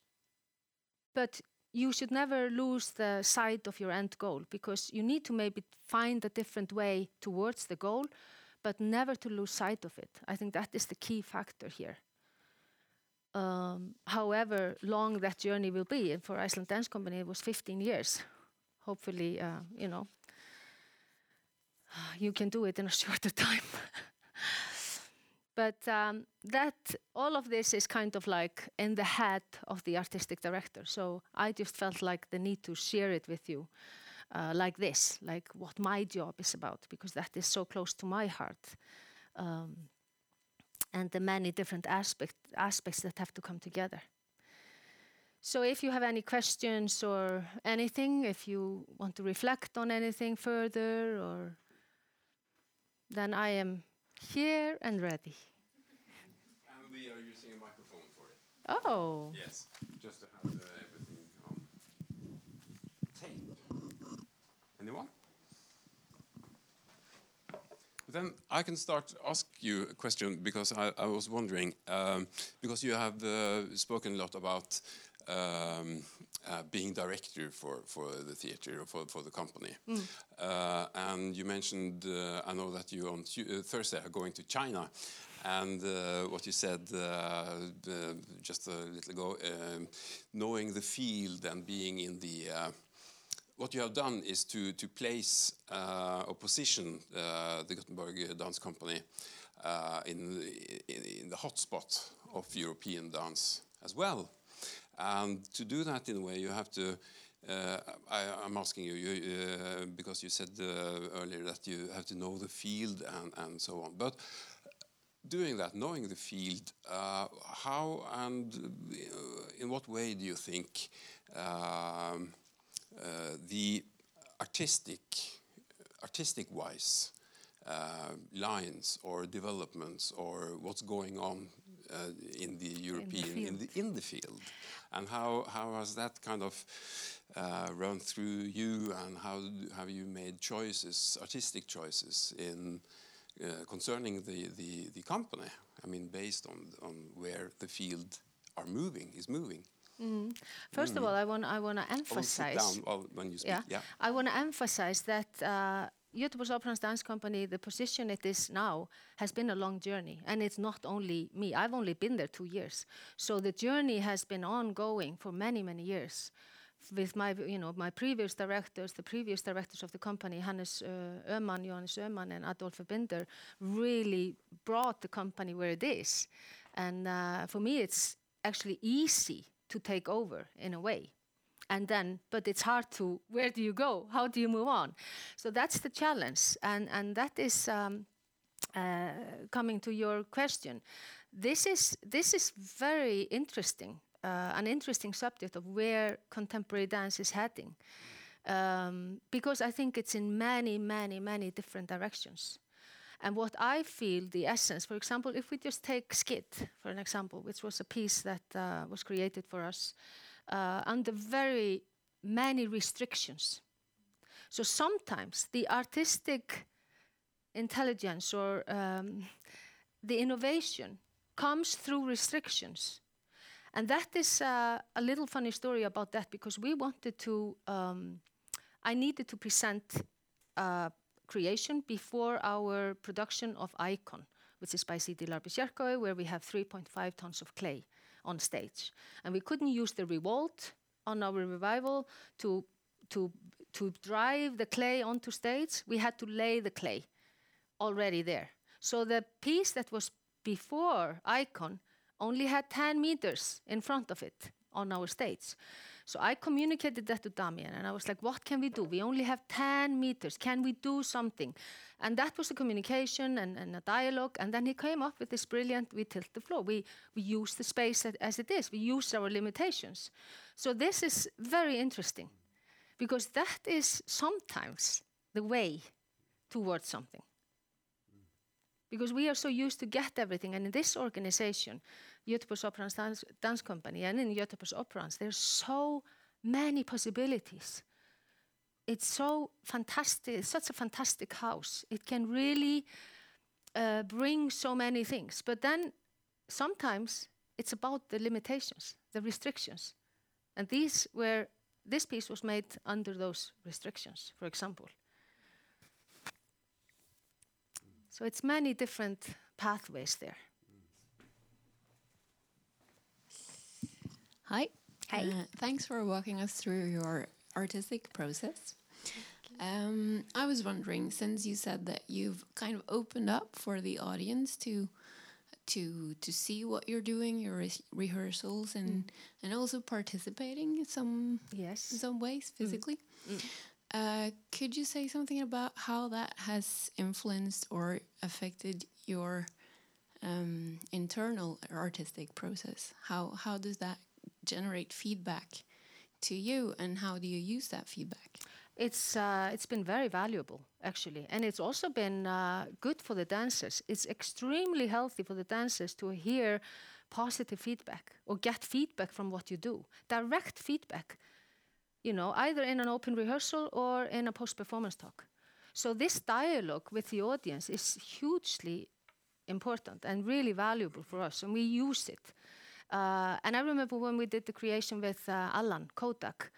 but you should never lose the sight of your end goal because you need to maybe find a different way towards the goal, but never to lose sight of it. I think that is the key factor here um, however long that journey will be. And for Iceland Dance Company, it was 15 years. Hopefully, uh, you know, you can do it in a shorter time. but um, that all of this is kind of like in the head of the artistic director. So I just felt like the need to share it with you. Uh, like this, like what my job is about, because that is so close to my heart. Um, and the many different aspect, aspects that have to come together. So if you have any questions or anything, if you want to reflect on anything further, or then I am here and ready. And we are using a microphone for it. Oh. Yes, just to have uh, everything on tape. Anyone? Then I can start ask you a question because I, I was wondering um, because you have uh, spoken a lot about um, uh, being director for, for the theater or for, for the company. Mm. Uh, and you mentioned, uh, I know that you on uh, Thursday are going to China and uh, what you said uh, just a little ago, um, knowing the field and being in the. What you have done is to, to place uh, or position uh, the Gothenburg Dance Company uh, in, in, in the hotspot of European dance as well. And to do that in a way, you have to. Uh, I, I'm asking you, you uh, because you said uh, earlier that you have to know the field and, and so on. But doing that, knowing the field, how and in what way do you think um, the artistic, artistic-wise uh, lines or developments or what's going on uh, in the European in the in the field, and how how has that kind of uh, run through you, and how have you made choices, artistic choices in uh, concerning the, the the company? I mean, based on on where the field are moving is moving. First of all, I want I want to I will sit emphasize. down when you speak. Yeah. yeah. I want to emphasize that uh, Göteborgs Operans Dance Company, the position it is now, has been a long journey, and it's not only me. I've only been there two years, so the journey has been ongoing for many, many years. With my, you know, my previous directors, the previous directors of the company, Hannes uh, Öhman, Johannes Öhman, and Adolf Binder, really brought the company where it is. And uh, for me, it's actually easy to take over in a way. And then but it's hard to where do you go? How do you move on? So that's the challenge. And and that is um, uh, coming to your question. This is this is very interesting uh, an interesting subject of where contemporary dance is heading. Um, because i think it's in many many many different directions and what I feel the essence, for example, if we just take Skid, for an example, which was a piece that uh, was created for us uh, under very many restrictions. So sometimes the artistic intelligence or um, the innovation comes through restrictions. And that is uh, a little funny story about that because we wanted to, um, I needed to present uh, creation before our production of Icon, which is by Sidi Larbi Cherkaoui, where we have 3.5 tons of clay on stage. And we couldn't use the revolt on our revival to, to, to drive the clay onto stage. We had to lay the clay already there. So the piece that was before Icon only had 10 meters in front of it on our stage. So I communicated that to Damien and I was like, what can we do? We only have 10 meters. Can we do something? And that was a communication and, and a dialogue. And then he came up with this brilliant, we tilt the floor. We, we use the space as it is. We use our limitations. So this is very interesting because that is sometimes the way towards something because we are so used to get everything. And in this organization, Göteborgs Operans Dance, Dance Company, and in Göteborgs Operans, there's so many possibilities. It's so fantastic, it's such a fantastic house. It can really uh, bring so many things. But then sometimes it's about the limitations, the restrictions. And these were, this piece was made under those restrictions, for example. So it's many different pathways there. Hi. Hi. Uh, thanks for walking us through your artistic process. Um, I was wondering, since you said that you've kind of opened up for the audience to to to see what you're doing, your re- rehearsals, and and also participating in some Yes. in some ways physically. Uh, could you say something about how that has influenced or affected your um, internal artistic process? How how does that generate feedback to you, and how do you use that feedback? It's uh, it's been very valuable actually, and it's also been uh, good for the dancers. It's extremely healthy for the dancers to hear positive feedback or get feedback from what you do, direct feedback. You know, either in an open rehearsal or in a post-performance talk. So this dialogue with the audience is hugely important and really valuable for us, and we use it. Uh, and I remember when we did the creation with uh, Alan Kodak,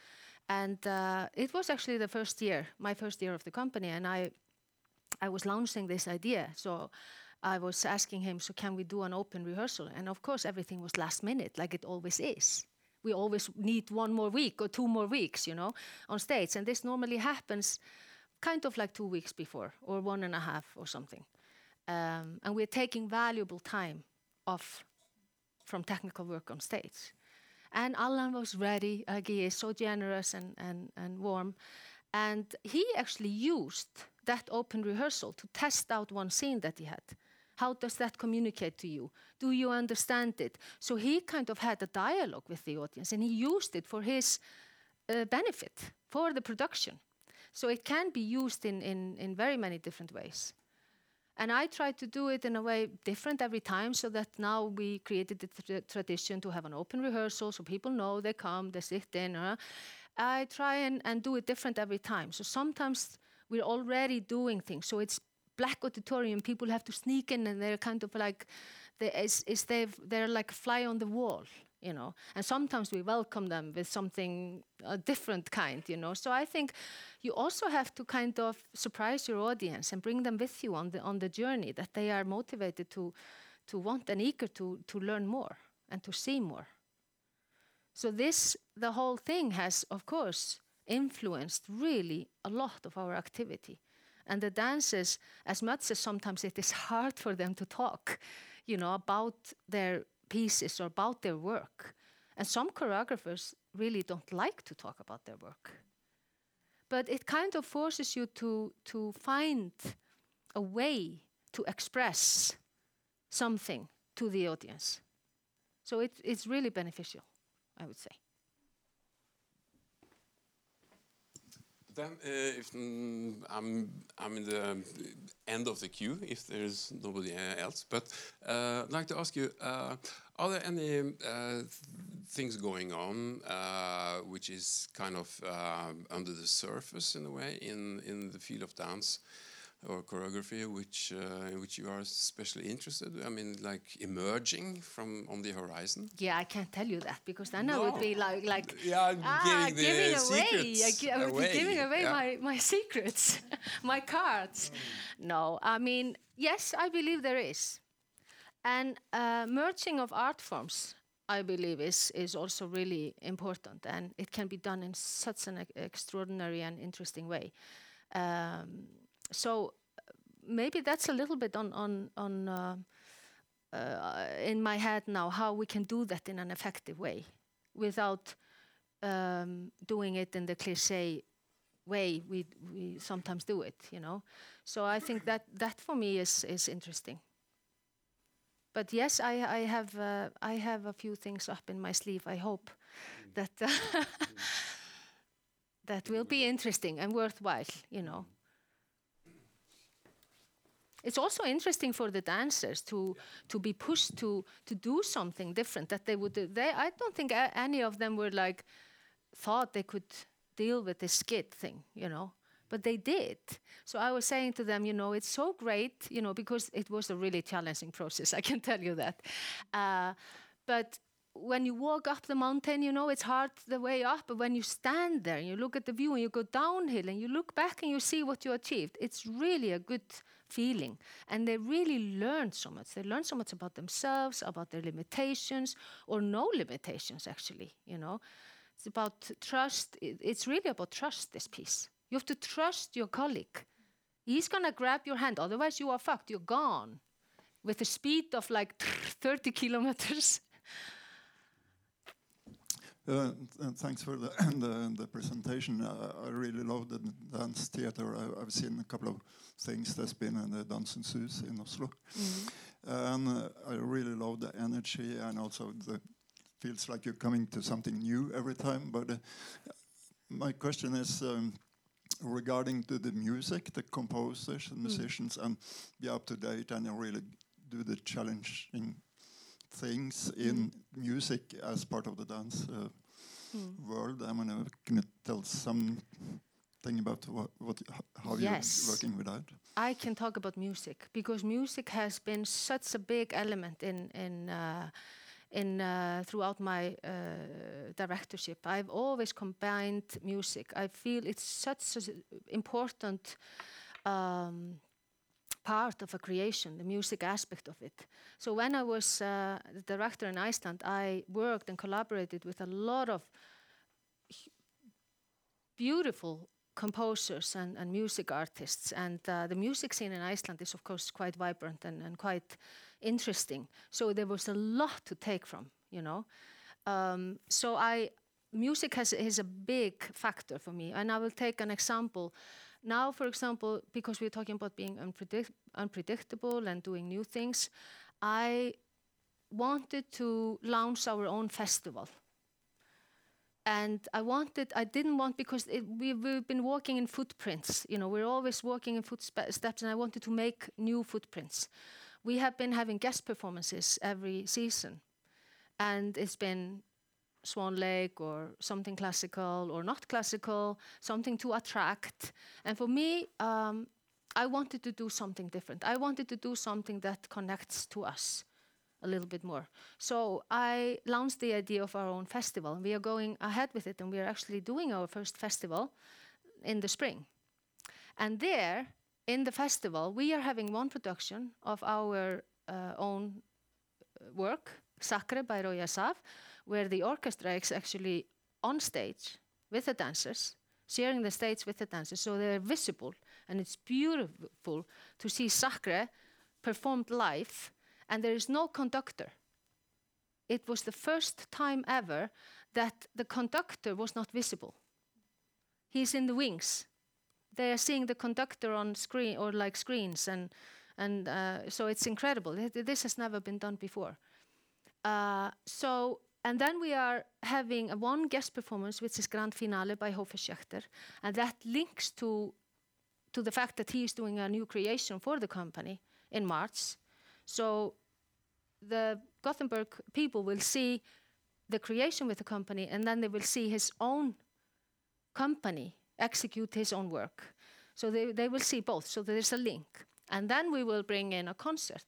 and uh, it was actually the first year, my first year of the company, and I, I was launching this idea. So I was asking him, so can we do an open rehearsal? And of course, everything was last minute, like it always is. We always need one more week or two more weeks, you know, on stage. And this normally happens kind of like two weeks before or one and a half or something. Um, and we're taking valuable time off from technical work on stage. And Alan was ready. He is so generous and, and, and warm. And he actually used that open rehearsal to test out one scene that he had. How does that communicate to you? Do you understand it? So he kind of had a dialogue with the audience and he used it for his uh, benefit, for the production. So it can be used in, in, in very many different ways. And I try to do it in a way different every time so that now we created the tra tradition to have an open rehearsal so people know they come, they sit in. Uh, I try and, and do it different every time. So sometimes we're already doing things. So it's black auditorium, people have to sneak in and they're kind of like, they, is, is they're like fly on the wall you know and sometimes we welcome them with something a different kind you know. So i think you also have to kind of surprise your audience and bring them with you on the on the journey that they are motivated to to want and eager to to learn more and to see more. So this the whole thing has of course influenced really a lot of our activity. And the dancers as much as sometimes it is hard for them to talk you know about their pieces or about their work. And some choreographers really don't like to talk about their work. But it kind of forces you to, to find a way to express something to the audience. So it, it's really beneficial, I would say. Then, uh, if mm, I'm I'm in the end of the queue, if there's nobody else, but uh, I'd like to ask you: uh, Are there any uh, things going on uh, which is kind of uh, under the surface in a way in in the field of dance? Or choreography which uh, which you are especially interested i mean like emerging from on the horizon yeah i can't tell you that because then no. i would be like like yeah ah, giving, giving away I, I would away. be giving away yeah. my, my secrets my cards mm. no i mean yes i believe there is and uh, merging of art forms I believe is is also really important, and it can be done in such an extraordinary and interesting way. Um, so maybe that's a little bit on on on uh, uh, in my head now how we can do that in an effective way without um, doing it in the cliche way we we sometimes do it you know so i think that that for me is is interesting but yes i i have uh, i have a few things up in my sleeve i hope mm. that that will be interesting and worthwhile you know it's also interesting for the dancers to to be pushed to to do something different that they would do. they I don't think any of them were like thought they could deal with this Skid thing you know but they did so I was saying to them you know it's so great you know because it was a really challenging process I can tell you that uh, but when you walk up the mountain, you know, it's hard the way up, but when you stand there and you look at the view and you go downhill and you look back and you see what you achieved, it's really a good feeling. And they really learn so much. They learn so much about themselves, about their limitations, or no limitations, actually, you know. It's about trust. It's really about trust, this piece. You have to trust your colleague. He's going to grab your hand, otherwise, you are fucked. You're gone with a speed of like 30 kilometers. Uh, thanks for the, the, the presentation. Uh, I really love the dance theater. I, have seen a couple of things that's been in the Dansens Hus in Oslo. Mm. And uh, I really love the energy and also the feels like you're coming to something new every time. But uh, my question is um, regarding to the music, the composers and mm. musicians, mm. and be up to date and really do the challenging things in mm. music as part of the dance uh, mm. world. I mean, can you tell something about what, what how yes. you're working with that? I can talk about music because music has been such a big element in in. Uh, in uh, throughout my uh, directorship, I've always combined music. I feel it's such an important um, part of a creation, the music aspect of it. So when I was uh, the director in Iceland, I worked and collaborated with a lot of beautiful composers and, and music artists. And uh, the music scene in Iceland is, of course, quite vibrant and, and quite interesting. So there was a lot to take from, you know. Um, so I, music has is a big factor for me. And I will take an example. Now, for example, because we're talking about being unpredict- unpredictable and doing new things, I wanted to launch our own festival and I wanted, I didn't want because it, we, we've been walking in footprints. You know, we're always walking in footsteps, and I wanted to make new footprints. We have been having guest performances every season, and it's been Swan Lake or something classical or not classical, something to attract. And for me, um, I wanted to do something different. I wanted to do something that connects to us a little bit more. So I launched the idea of our own festival, and we are going ahead with it, and we are actually doing our first festival in the spring. And there, in the festival, we are having one production of our uh, own uh, work, Sacre by Roy Asaf, where the orchestra is actually on stage with the dancers, sharing the stage with the dancers, so they're visible, and it's beautiful to see Sacre performed live and there is no conductor. It was the first time ever that the conductor was not visible. He's in the wings. They are seeing the conductor on screen or like screens, and and uh, so it's incredible. This has never been done before. Uh, so and then we are having one guest performance, which is Grand Finale by Hofer Schechter, and that links to to the fact that he is doing a new creation for the company in March. So the Gothenburg people will see the creation with the company and then they will see his own company execute his own work. So they, they will see both. So there's a link. And then we will bring in a concert.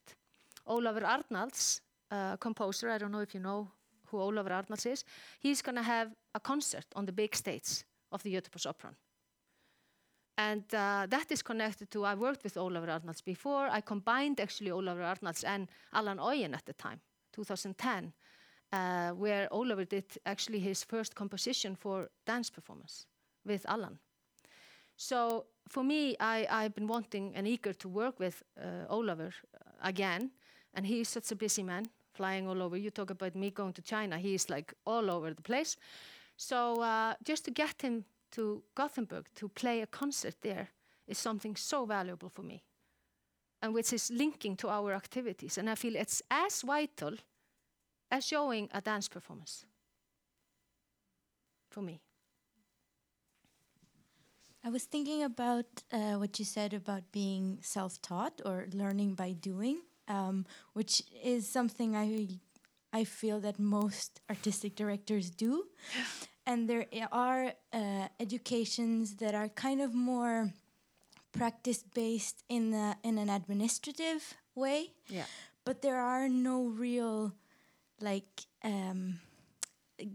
Ólafur Arnalds, uh, composer, I don't know if you know who Ólafur Arnalds is, he's going to have a concert on the big stage of the Göteborgsopera. And uh, that is connected to, I worked with Ólafur Arnalds before. I combined actually Ólafur Arnalds and Alan Oyen at the time, 2010, uh, where Ólafur did actually his first composition for dance performance with Alan. So for me, I, I've been wanting and eager to work with uh, Ólafur again, and he is such a busy man, flying all over. You talk about me going to China, He's like all over the place. So uh, just to get him to Gothenburg to play a concert there is something so valuable for me and which is linking to our activities. And I feel it's as vital as showing a dance performance for me. I was thinking about uh, what you said about being self taught or learning by doing, um, which is something I, I feel that most artistic directors do and there are uh, educations that are kind of more practice based in the, in an administrative way. Yeah. But there are no real like um,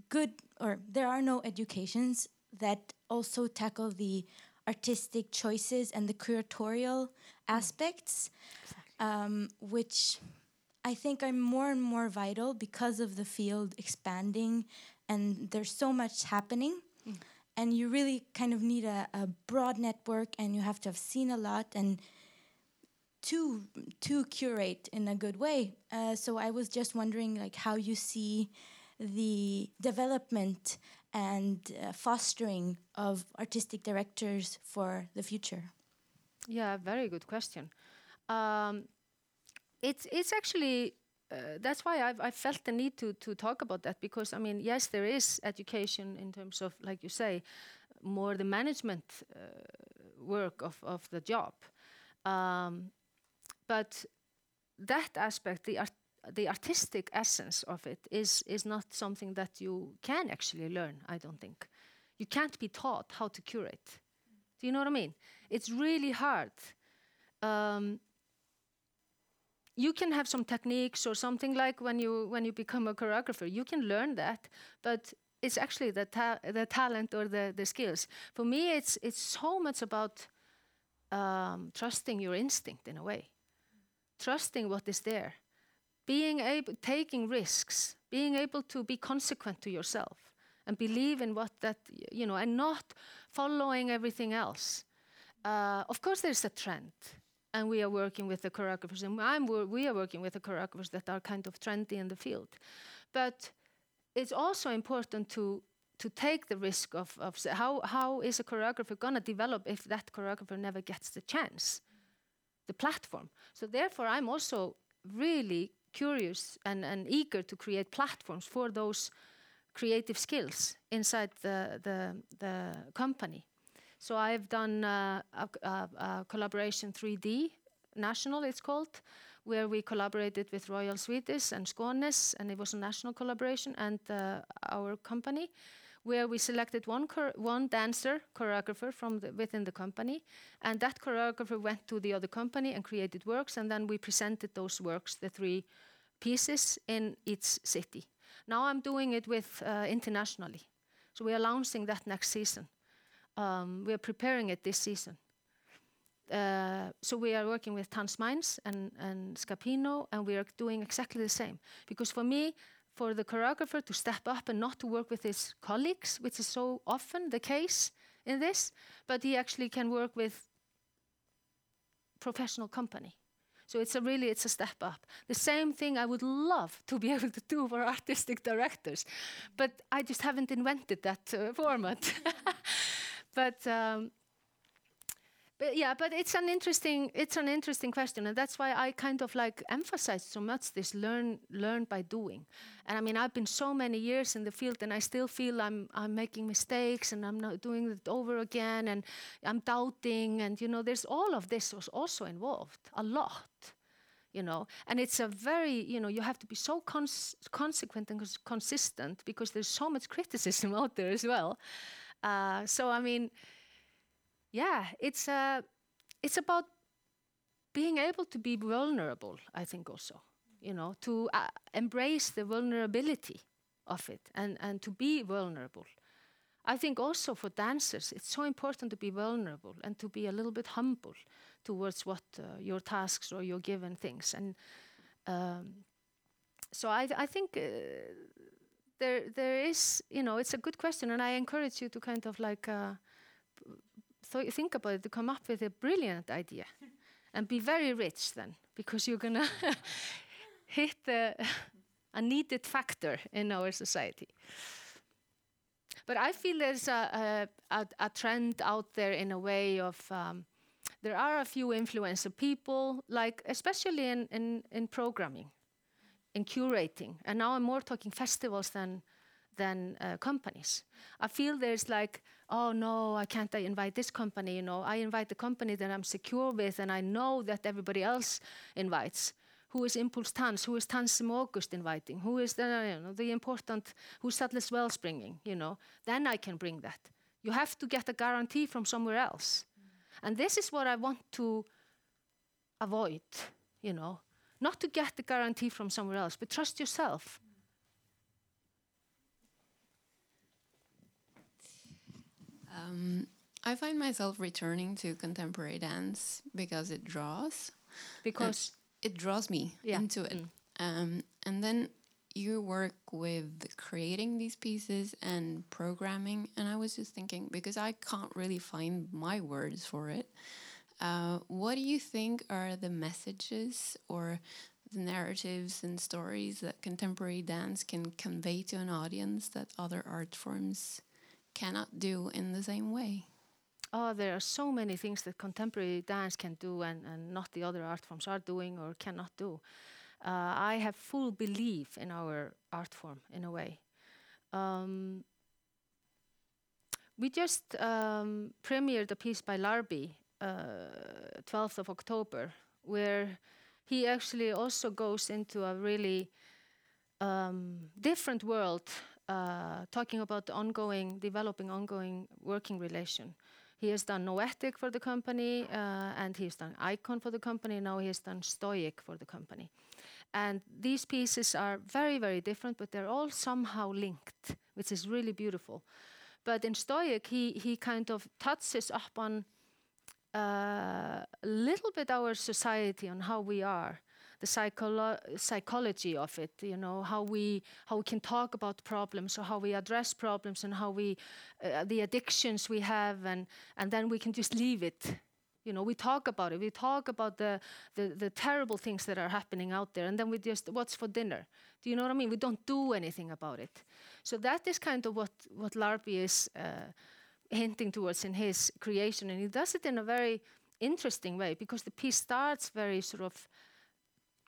good or there are no educations that also tackle the artistic choices and the curatorial aspects, um, which I think are more and more vital because of the field expanding and there's so much happening. Mm. and you really kind of need a, a, broad network and you have to have seen a lot and to to curate in a good way. Uh, so i was just wondering like how you see the development and uh, fostering of artistic directors for the future. Yeah very good question um, it's it's actually uh, that's why I've, I felt the need to, to talk about that because I mean yes there is education in terms of like you say more the management uh, work of, of the job. Um, but that aspect the art the artistic essence of it is is not something that you can actually learn I don't think. You can't be taught how to curate. Do you know what I mean? It's really hard. Um, you can have some techniques or something like when you when you become a choreographer. You can learn that but it's actually the ta the talent or the the skills. For me it's it's so much about um, trusting your instinct in a way. Trusting what is there, being able, taking risks, being able to be consequent to yourself and believe in what that, you know, and not following everything else. Uh, of course, there's a trend, and we are working with the choreographers, and I'm, we are working with the choreographers that are kind of trendy in the field. But it's also important to to take the risk of, of how, how is a choreographer going to develop if that choreographer never gets the chance, the platform. So therefore, I'm also really curious and, and eager to create platforms for those creative skills inside the, the, the company. So I've done uh, a, a, a, collaboration 3D national, it's called, where we collaborated with Royal Swedish and Skånes, and it was a national collaboration, and uh, our company, where we selected one one dancer choreographer from the, within the company, and that choreographer went to the other company and created works, and then we presented those works, the three pieces, in each city. Now I'm doing it with uh, internationally, so we are launching that next season. Um, we are preparing it this season. Uh, so we are working with Tanz Mainz and, and Scapino, and we are doing exactly the same. Because for me, for the choreographer to step up and not to work with his colleagues, which is so often the case in this, but he actually can work with professional company. So it's a really it's a step up. The same thing I would love to be able to do for artistic directors, but I just haven't invented that uh, format. but um, but yeah, but it's an interesting it's an interesting question, and that's why I kind of like emphasize so much this learn learn by doing. And I mean, I've been so many years in the field, and I still feel I'm I'm making mistakes, and I'm not doing it over again, and I'm doubting, and you know, there's all of this was also involved a lot. You know, and it's a very, you know, you have to be so cons consequent and cons consistent because there's so much criticism out there as well. Uh, so I mean, yeah, it's uh, it's about being able to be vulnerable. I think also, you know, to uh, embrace the vulnerability of it and and to be vulnerable. I think also for dancers, it's so important to be vulnerable and to be a little bit humble towards what uh, your tasks or your given things. And um, so I, I think uh, there there is, you know, it's a good question, and I encourage you to kind of like uh, th think about it, to come up with a brilliant idea and be very rich then, because you're going to hit the, a needed factor in our society. But I feel there's a, a, a, trend out there in a way of um, there are a few influencer people, like especially in, in, in programming, in curating, and now I'm more talking festivals than than uh, companies. I feel there's like, oh no, I can't I invite this company, you know. I invite the company that I'm secure with and I know that everybody else invites. Who is Impulse Tans? Who is Tans som August inviting? Who is the, you know, the important, who's Atlas Wells bringing, you know? Then I can bring that. You have to get a guarantee from somewhere else. Mm. And this is what I want to avoid, you know. Not to get the guarantee from somewhere else, but trust yourself Um, I find myself returning to contemporary dance because it draws. Because it draws me yeah. into it. Mm. Um, and then you work with creating these pieces and programming. And I was just thinking, because I can't really find my words for it, uh, what do you think are the messages or the narratives and stories that contemporary dance can convey to an audience that other art forms cannot do in the same way? Oh, there are so many things that contemporary dance can do and, and not the other art forms are doing or cannot do. Uh, I have full belief in our art form in a way. Um, we just um, premiered a piece by Larbi, uh, 12th of October, where he actually also goes into a really um, different world uh, talking about ongoing, developing ongoing working relation. He has done Noetic for the company, uh, and he's done Icon for the company. Now he has done Stoic for the company. And these pieces are very, very different, but they're all somehow linked, which is really beautiful. But in Stoic, he, he kind of touches up on uh, a little bit our society, on how we are, the psycholo- psychology of it. You know how we how we can talk about problems or how we address problems and how we uh, the addictions we have and and then we can just leave it. You know, we talk about it. We talk about the, the the terrible things that are happening out there, and then we just what's for dinner. Do you know what I mean? We don't do anything about it. So that is kind of what what Larbi is. Uh, hinting towards in his creation, and he does it in a very interesting way because the piece starts very sort of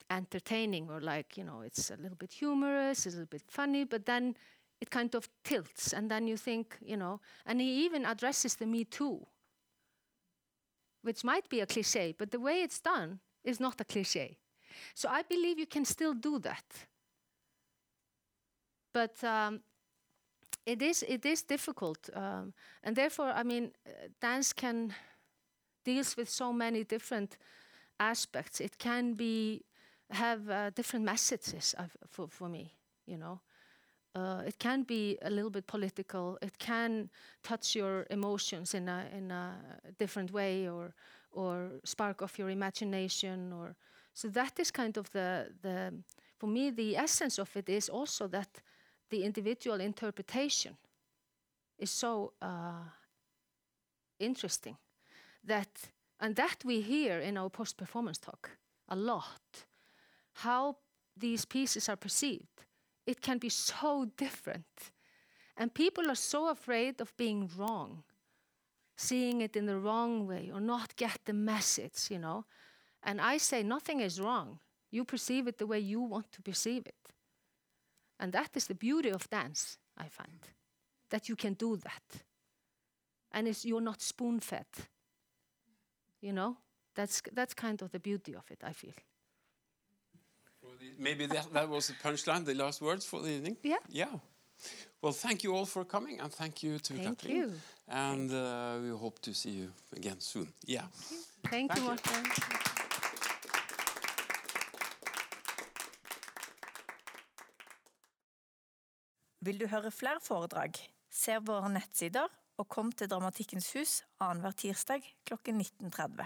entertaining or like you know it's a little bit humorous, it's a little bit funny, but then it kind of tilts, and then you think you know, and he even addresses the Me Too, which might be a cliche, but the way it's done is not a cliche. So I believe you can still do that. But um, it is it is difficult, um, and therefore, I mean, uh, dance can deals with so many different aspects. It can be have uh, different messages for for me, you know. Uh, it can be a little bit political. It can touch your emotions in a in a different way, or or spark off your imagination, or so that is kind of the the for me the essence of it is also that the individual interpretation is so uh, interesting that and that we hear in our post-performance talk a lot how these pieces are perceived. It can be so different. And people are so afraid of being wrong seeing it in the wrong way or not get the message you know? And i say nothing is wrong. You perceive it the way you want to perceive it and that is the beauty of dance, I find, that you can do that. And it's, you're not spoon fed. You know? That's, that's kind of the beauty of it, I feel. Maybe that, that was the punchline, the last words for the evening? Yeah. Yeah. Well, thank you all for coming, and thank you to thank Katrín. You. And uh, we hope to see you again soon. Yeah. Thank, thank you, Morten. Vil du høre flere foredrag? Se våre nettsider og kom til Dramatikkens hus annenhver tirsdag klokken 19.30.